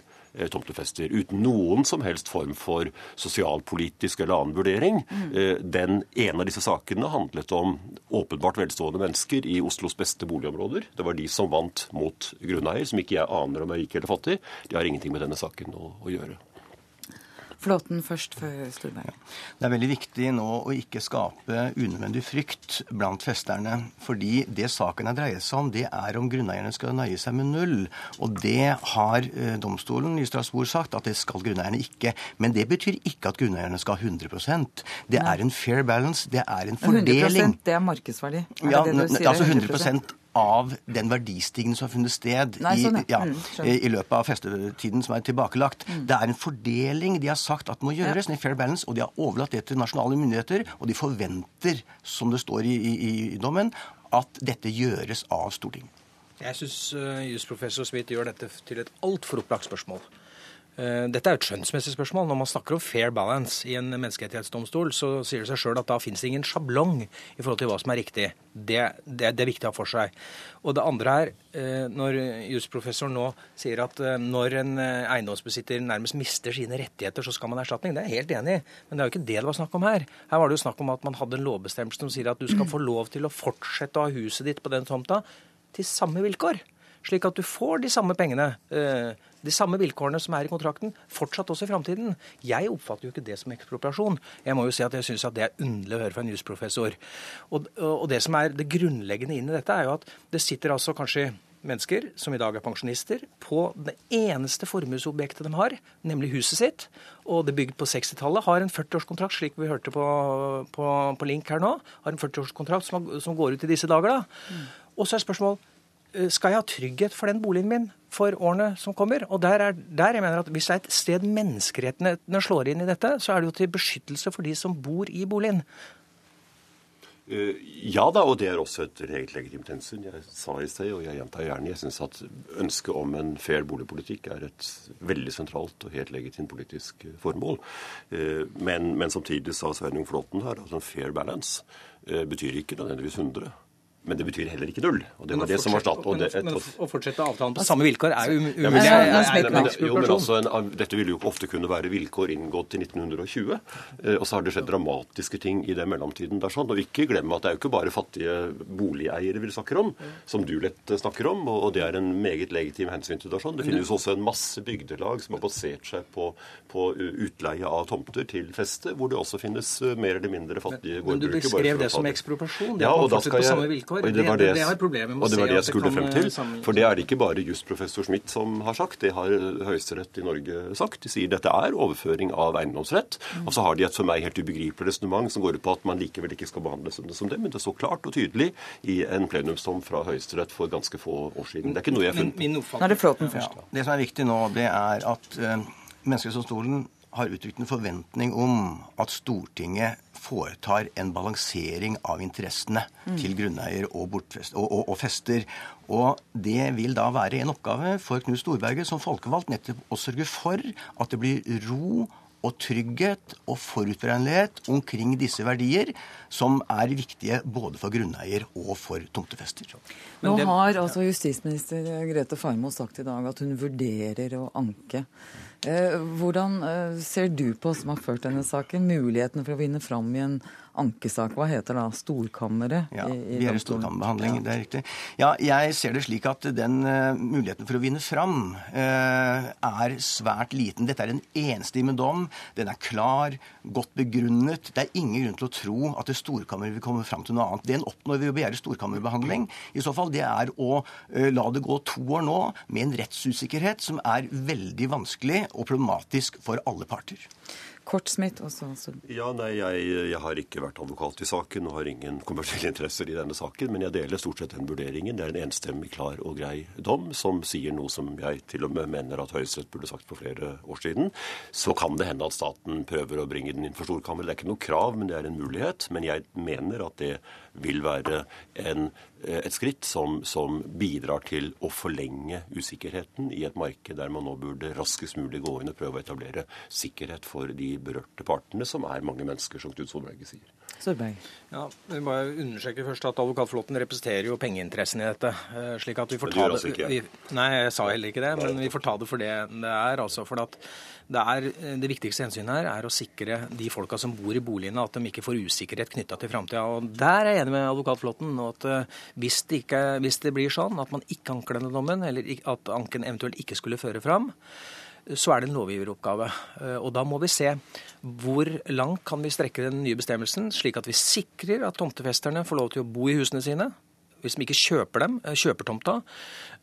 tomtefester. Uten noen som helst form for sosialpolitisk eller annen vurdering. Mm. Den ene av disse sakene handlet om åpenbart velstående mennesker i Oslos beste boligområder. Det var de som vant mot grunneier, som ikke jeg aner om er rik eller fattig. De har ingenting med denne saken å, å gjøre. Flåten først, før Storberget. Det er veldig viktig nå å ikke skape unødvendig frykt blant festerne. Fordi det saken har dreid seg om, det er om grunneierne skal nøye seg med null. Og det har eh, domstolen i Strasbourg sagt at det skal grunneierne ikke. Men det betyr ikke at grunneierne skal ha 100% Det er en fair balance. Det er en fordeling. 100 det er markedsverdi? Er ja, det det altså 100, 100 av den verdistigningen som har funnet sted Nei, sånn, i, ja, mm, i, løpet av festetiden som er tilbakelagt. Mm. Det er en fordeling de har sagt at må gjøres, ja. fair balance, og de har overlatt det til nasjonale myndigheter. Og de forventer, som det står i, i, i dommen, at dette gjøres av Stortinget. Jeg syns uh, jusprofessor Smith gjør dette til et altfor opplagt spørsmål. Eh, dette er et skjønnsmessig spørsmål. Når man snakker om fair balance i en menneskerettighetsdomstol, så sier det seg sjøl at da finnes det ingen sjablong i forhold til hva som er riktig. Det, det, det er viktig å ha for seg. Og det andre er, eh, når jusprofessoren nå sier at eh, når en eiendomsbesitter nærmest mister sine rettigheter, så skal man ha erstatning. Det er jeg helt enig i, men det er jo ikke det det var snakk om her. Her var det jo snakk om at man hadde en lovbestemmelse som sier at du skal få lov til å fortsette å ha huset ditt på den tomta til samme vilkår slik at du får de samme pengene, eh, de samme vilkårene som er i kontrakten, fortsatt også i framtiden. Jeg oppfatter jo ikke det som ekspropriasjon. Jeg må jo si at jeg syns det er underlig å høre fra en jusprofessor. Og, og det som er det grunnleggende inn i dette, er jo at det sitter altså kanskje mennesker som i dag er pensjonister, på det eneste formuesobjektet de har, nemlig huset sitt. Og det er bygd på 60-tallet. Har en 40-årskontrakt, slik vi hørte på, på, på, Link her nå. Har en 40-årskontrakt som, som, går ut i disse dager. da. Mm. Og så er spørsmålet skal jeg ha trygghet for den boligen min for årene som kommer? Og der er der jeg mener at Hvis det er et sted menneskerettighetene slår inn i dette, så er det jo til beskyttelse for de som bor i boligen. Eh, ja da, og det er også et helt legitimt hensyn. Jeg sa i sted, og jeg gjentar gjerne, jeg syns at ønsket om en fair boligpolitikk er et veldig sentralt og helt legitimt politisk formål. Eh, men, men samtidig sa Sveinung Flåtten her at en fair balance betyr ikke nødvendigvis 100. Men det betyr heller ikke null. Og det var det som var stat. Men, et, men å fortsette avtalen på samme vilkår er jo umulig. Ja, jo, men altså, en, dette ville jo ofte kunne være vilkår inngått i 1920. Eh, og så har det skjedd dramatiske ting i den mellomtiden. der sånn. Og ikke glem at det er jo ikke bare fattige boligeiere vi snakker om, som du lett snakker om, og det er en meget legitim hensyn til det. sånn. Det finnes også en masse bygdelag som har basert seg på, på utleie av tomter til feste, hvor det også finnes eh, mer eller mindre fattige gårdbrukere. Men du beskrev det som ekspropriasjon. Det ja, og da skal jeg, vilkår. Og det, var det, det, det har med og det var det jeg skulle frem til. Eh, for det er det ikke bare jusprofessor Smith som har sagt, det har Høyesterett i Norge sagt. De sier dette er overføring av eiendomsrett. Mm. Og så har de et for meg helt ubegripelig resonnement som går ut på at man likevel ikke skal behandles som det, men det er så klart og tydelig i en plenumsdom fra Høyesterett for ganske få år siden. Det er ikke noe jeg har funnet på. Nå er det Flåten først. Ja, det som er viktig nå, det er at uh, Menneskerettighetsdomstolen har uttrykt en forventning om at Stortinget foretar en balansering av interessene mm. til grunneier og, og, og, og, fester. Og det vil da være en oppgave for Knut Storberget som folkevalgt nettopp å sørge for at det blir ro og trygghet og forutberegnelighet omkring disse verdier, som er viktige både for grunneier og for tomtefester. Nå har altså justisminister Grete Farmo sagt i dag at hun vurderer å anke. Eh, hvordan eh, ser du på, som har ført denne saken, mulighetene for å vinne fram i en ankesak. Hva heter da storkammeret? Ja, i, i vi er i storkammerbehandling, ja. det er riktig. Ja, jeg ser det slik at den uh, muligheten for å vinne fram uh, er svært liten. Dette er en enstemmig dom. Den er klar, godt begrunnet. Det er ingen grunn til å tro at det storkammeret vil komme fram til noe annet. Det en oppnår ved å begjære storkammerbehandling, i så fall, det er å uh, la det gå to år nå med en rettsusikkerhet som er veldig vanskelig og problematisk for alle parter. Kort, Smith, og så Ja, nei, jeg, jeg, har ikke vært advokat i saken og har ingen kommersielle interesser i denne saken, men jeg deler stort sett den vurderingen. Det er en enstemmig, klar og grei dom som sier noe som jeg til og med mener at Høyesterett burde sagt for flere år siden. Så kan det hende at staten prøver å bringe den inn for storkammer. Det er ikke noe krav, men det er en mulighet. Men jeg mener at det vil være en, et skritt som, som, bidrar til å forlenge usikkerheten i et marked der man nå burde raskest mulig gå inn og prøve å etablere sikkerhet for de berørte partene, som er mange mennesker, som Knut Solberg sier. Solberg. Ja, vi må understreke først at Advokatflåten representerer jo pengeinteressen i dette. Eh, slik at vi får ta det, altså ikke. vi, Nei, jeg sa heller ikke det, men vi får ta det for det det er. altså for at det, er, det viktigste hensynet her er å sikre de folka som bor i boligene, at de ikke får usikkerhet knytta til framtida. Der er jeg enig med Advokatflåten. at eh, hvis det, ikke, hvis det blir sånn at man ikke anker denne dommen, eller at anken eventuelt ikke skulle føre fram, så er det en lovgiveroppgave. Eh, og da må vi se hvor langt kan vi strekke den nye bestemmelsen, slik at vi sikrer at tomtefesterne får lov til å bo i husene sine. Hvis de ikke kjøper dem, eh, kjøper tomta,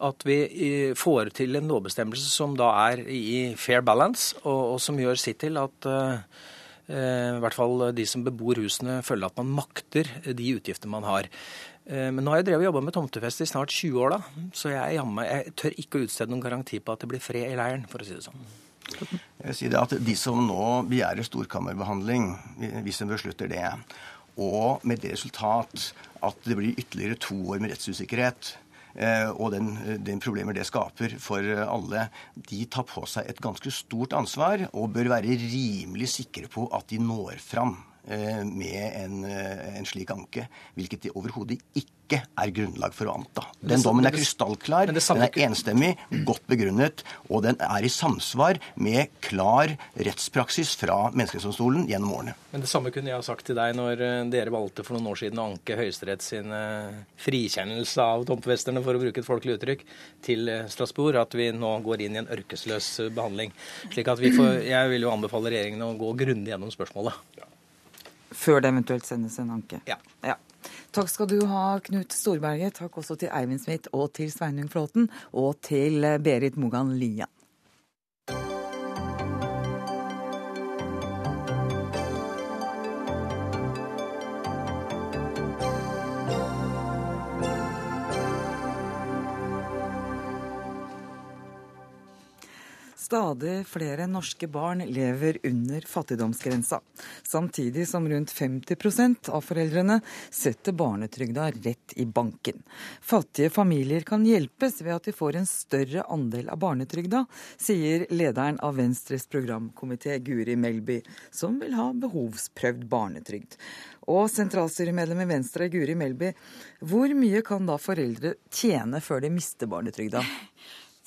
at vi eh, får til en lovbestemmelse som da er i fair balance, og, og som gjør sitt til at i hvert fall de som bebor husene, føler at man makter de utgiftene man har. Men nå har jeg drevet og jobba med tomtefest i snart 20 år, da, så jeg, jeg tør ikke å utstede noen garanti på at det blir fred i leiren, for å si det sånn. Jeg vil si det at De som nå begjærer storkammerbehandling, hvis de beslutter det, og med det resultat at det blir ytterligere to år med rettsusikkerhet, og den, den, problemer det skaper for alle, de tar på seg et ganske stort ansvar og bør være rimelig sikre på at de når fram med en, en slik anke, hvilket det overhodet ikke er grunnlag for å anta. Den dommen er krystallklar, den er enstemmig, godt begrunnet, og den er i samsvar med klar rettspraksis fra Menneskerettighetsdomstolen gjennom årene. Men det samme kunne jeg ha sagt til deg når dere valgte for noen år siden å anke Høyesterett sin frikjennelse av tomtefesterne, for å bruke et folkelig uttrykk, til Strasbourg, at vi nå går inn i en ørkesløs behandling. Slik at vi får, Jeg vil jo anbefale regjeringen å gå grundig gjennom spørsmålet. Før det eventuelt sendes en anke? Ja. ja. Takk skal du ha, Knut Storberget. Takk også til Eivind Smith og til Sveinung Flåten. Og til Berit Mogan Lian. Stadig flere norske barn lever under fattigdomsgrensa, samtidig som rundt 50% av foreldrene setter barnetrygda rett i banken. Fattige familier kan hjelpes ved at de får en større andel av barnetrygda, sier lederen av Venstres programkomité Guri Melby, som vil ha behovsprøvd barnetrygd. Og sentralstyremedlem i Venstre Guri Melby, hvor mye kan da foreldre tjene før de mister barnetrygda?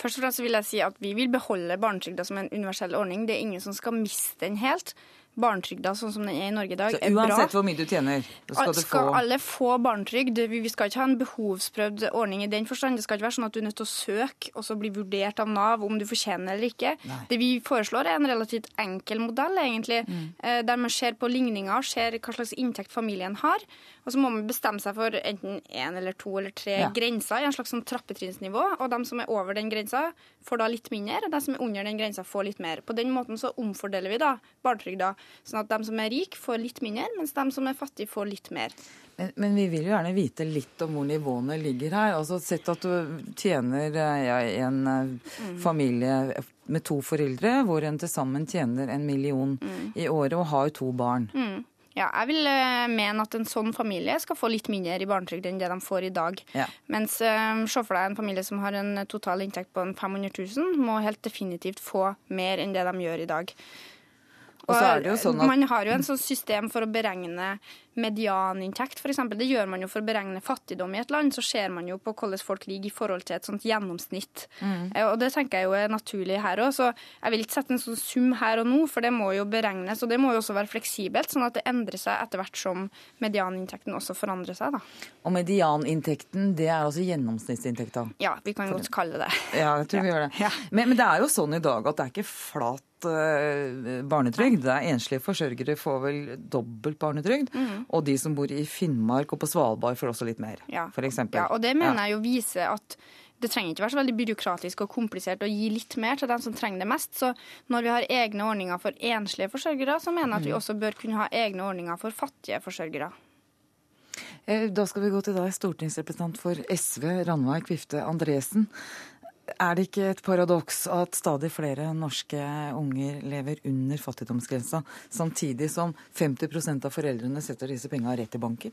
Først og fremst vil jeg si at Vi vil beholde barnetrygda som en universell ordning. Det er ingen som skal miste den helt. Barnetrygda sånn som den er i Norge i dag, så er bra. Uansett hvor mye du tjener, så skal, skal du få alle få barnetrygd. Vi skal ikke ha en behovsprøvd ordning i den forstand. Det skal ikke være sånn at du er nødt til å søke og så bli vurdert av Nav om du fortjener eller ikke. Nei. Det vi foreslår er en relativt enkel modell, egentlig, mm. der man ser på ligninger, ser hva slags inntekt familien har. Og så må man bestemme seg for enten én eller to eller tre Ja. grenser i en slags sånn trappetrinnsnivå. Og de som er over den grensa, får da litt mindre, og de som er under den grensa, får litt mer. På den måten så omfordeler vi da barnetrygda, sånn at de som er rike, får litt mindre, mens de som er fattige, får litt mer. Men, men vi vil jo gjerne vite litt om hvor nivåene ligger her. Altså Sett at du tjener eh, ja, en mm. familie med to foreldre, hvor en til sammen tjener en million i året og har to barn. Mm. Ja, jeg vil eh, mene at en sånn familie skal få litt mindre i barnetrygd enn det de får i dag. Ja. Mens eh, se for deg en familie som har en total inntekt på 500 000, må helt definitivt få mer enn det de gjør i dag. Sånn at- Man har jo en sånn system for å beregne medianinntekt, f.eks. Det gjør man jo for å beregne fattigdom i et land. Så ser man jo på hvordan folk ligger i forhold til et sånt gjennomsnitt. Mm. Eh, Og det tenker jeg jo er naturlig her òg. Så jeg vil ikke sette en sånn sum her og nå, for det må jo beregnes. Og det må jo også være fleksibelt, sånn at det endrer seg etter hvert som medianinntekten også forandrer seg, da. Og medianinntekten, det er altså gjennomsnittsinntekta. Ja, vi kan godt kalle det det. Ja, jeg tror vi gjør det. Men, men det er jo sånn i dag at det er ikke flat eh, barnetrygd. Det er Enslige forsørgere får vel dobbelt barnetrygd. Mm. Og de som bor i Finnmark og på Svalbard får også litt mer, Ja. eksempel. Ja, og det mener jeg jo viser at det trenger ikke være så veldig byråkratisk og komplisert å gi litt mer til dem som trenger det mest. Så når vi har egne ordninger for enslige forsørgere, så mener jeg at vi mm. også bør kunne ha egne ordninger for fattige forsørgere. Eh, da skal vi gå til deg, stortingsrepresentant for SV, Ranveig Kvifte Andresen. Er det ikke et paradoks at stadig flere norske unger lever under fattigdomsgrensa, samtidig som 50% av foreldrene setter disse penga rett i banken?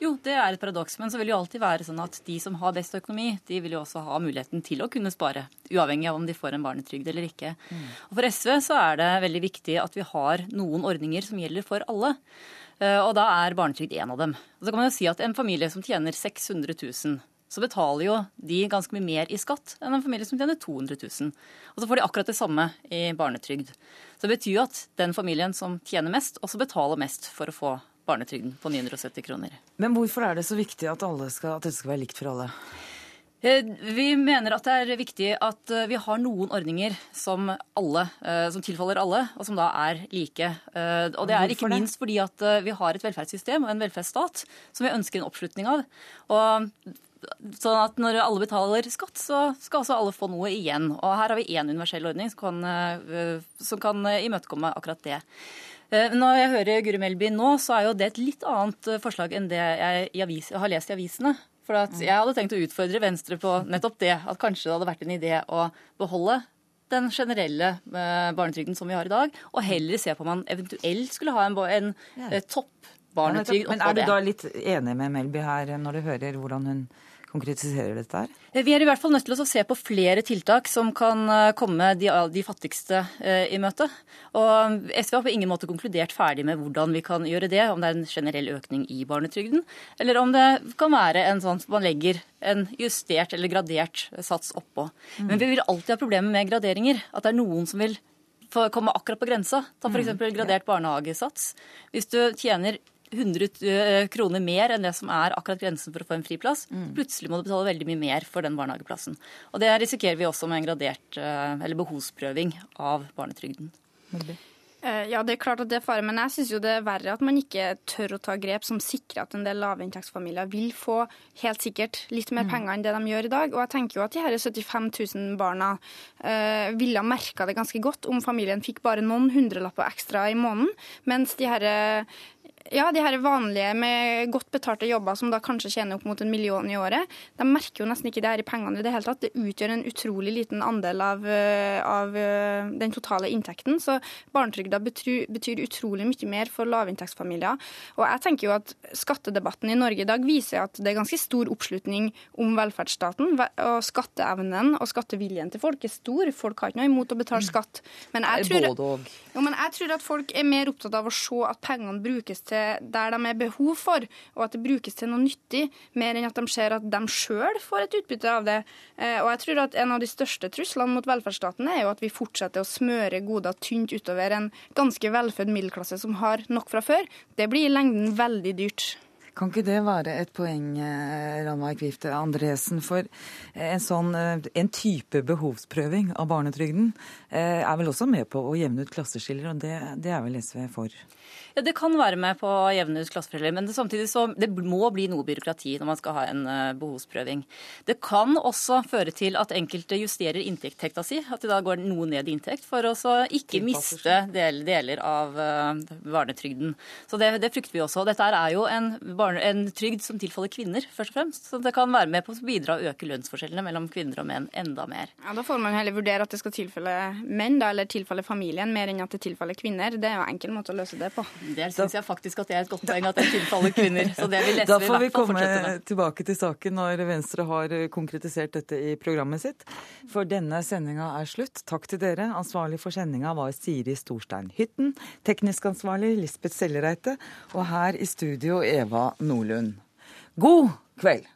Jo, det er et paradoks, men så vil det jo alltid være sånn at de som har best økonomi, de vil jo også ha muligheten til å kunne spare, uavhengig av om de får en barnetrygd eller ikke. Mm. Og For SV så er det veldig viktig at vi har noen ordninger som gjelder for alle. Eh, og da er barnetrygd en av dem. Og så kan man jo si at en familie som tjener 600 000 så betaler jo de ganske mye mer i skatt enn en familie som tjener 200 000. Og så får de akkurat det samme i barnetrygd. Så det betyr jo at den familien som tjener mest, også betaler mest for å få barnetrygden på 970 kroner. Men hvorfor er det så viktig at, skal, at dette skal være likt for alle? Eh, vi mener at det er viktig at eh, vi har noen ordninger som, alle, eh, som tilfaller alle, og som da er like. Og det er ikke minst fordi at vi har et velferdssystem og en velferdsstat som vi ønsker en oppslutning av. Og Sånn at når alle betaler skatt, så skal også alle få noe igjen. Og her har vi én universell ordning som kan, eh, som kan imøtekomme akkurat det. Eh, når jeg hører Guri Melby nå, så er jo det et litt annet eh, forslag enn det jeg avis, har lest i avisene. For jeg hadde tenkt å utfordre Venstre på nettopp det, at kanskje det hadde vært en idé å beholde den generelle barnetrygden som vi har i dag, og heller se på om man eventuelt skulle ha en, en, en toppbarnetrygd. Men er du da litt enig med Melby her, når du hører hvordan hun konkretiserer dette her? Eh, vi er i hvert fall nødt til å se på flere tiltak som kan eh, komme de, de fattigste eh, i møte. Og SV har på ingen måte konkludert ferdig med hvordan vi kan gjøre det, om det er en generell økning i barnetrygden, eller om det kan være en sånn man legger en justert eller gradert sats oppå. Mm. Men vi vil alltid ha problemer med graderinger. At det er noen som vil komme akkurat på grensa. Ta f.eks. Mm. gradert barnehagesats. Hvis du tjener 100 eh, kroner mer enn det som er akkurat grensen for å få en friplass. Mm. Plutselig må du betale veldig mye mer for den barnehageplassen. Og det risikerer vi også med en gradert eh, eller behovsprøving av barnetrygden. Eh, ja, det er klart at det er fare, men jeg syns det er verre at man ikke tør å ta grep som sikrer at en del lavinntektsfamilier vil få helt sikkert litt mer mm. penger enn det de gjør i dag. Og jeg tenker jo at de her 75 000 barna uh, ville ha merka det ganske godt om familien fikk bare noen hundrelapper ekstra i måneden, mens de her ja, de her vanlige med godt betalte jobber som da kanskje tjener opp mot en million i året, de merker jo nesten ikke det her i pengene i det hele tatt. Det utgjør en utrolig liten andel av, eh, av eh, den totale inntekten. Så barnetrygda betyr, betyr, utrolig mye mer for lavinntektsfamilier. Og jeg tenker jo at skattedebatten i Norge i dag viser at det er ganske stor oppslutning om velferdsstaten. Og skatteevnen og skatteviljen til folk er stor. Folk har ikke noe imot å betale skatt. Men jeg tror, jo, men jeg tror at folk er mer opptatt av å se at pengene brukes til der de er behov for, og at det brukes til noe nyttig, mer enn at de ser at de sjøl får et utbytte av det. Eh, og jeg tror at En av de største truslene mot velferdsstaten er jo at vi fortsetter å smøre goder tynt utover en ganske velfødd middelklasse som har nok fra før. Det blir i lengden veldig dyrt. Kan ikke det være et poeng, eh, Ranveig Kvifte Andresen? For en sånn en type behovsprøving av barnetrygden er vel også med på å jevne ut klasseskiller, og det, det er vel SV for? Ja, Det kan være med på å jevne ut klasseskiller, men det, samtidig så det må bli noe byråkrati når man skal ha en behovsprøving. Det kan også føre til at enkelte justerer inntektstekta si, at de da går noe ned i inntekt, for å ikke miste del, deler av barnetrygden. Så det, det, frykter vi også. Dette er jo en, en, trygd som tilfaller kvinner, først og fremst. Så det kan være med på å bidra å øke lønnsforskjellene mellom kvinner og menn enda mer. Ja, Da får man heller vurdere at det skal tilfelle menn, da, eller tilfalle familien, mer enn at det tilfaller kvinner. Det er jo en enkel måte å løse det på. Det syns jeg faktisk at det er et godt poeng at det tilfaller kvinner. Så det vil SV Da får vi komme tilbake til saken når Venstre har konkretisert dette i programmet sitt. For denne sendinga er slutt. Takk til dere. Ansvarlig for sendinga var Siri Storstein Hytten. Teknisk ansvarlig Lisbeth Sellereite. Og her i studio Eva Nordlund. God kveld!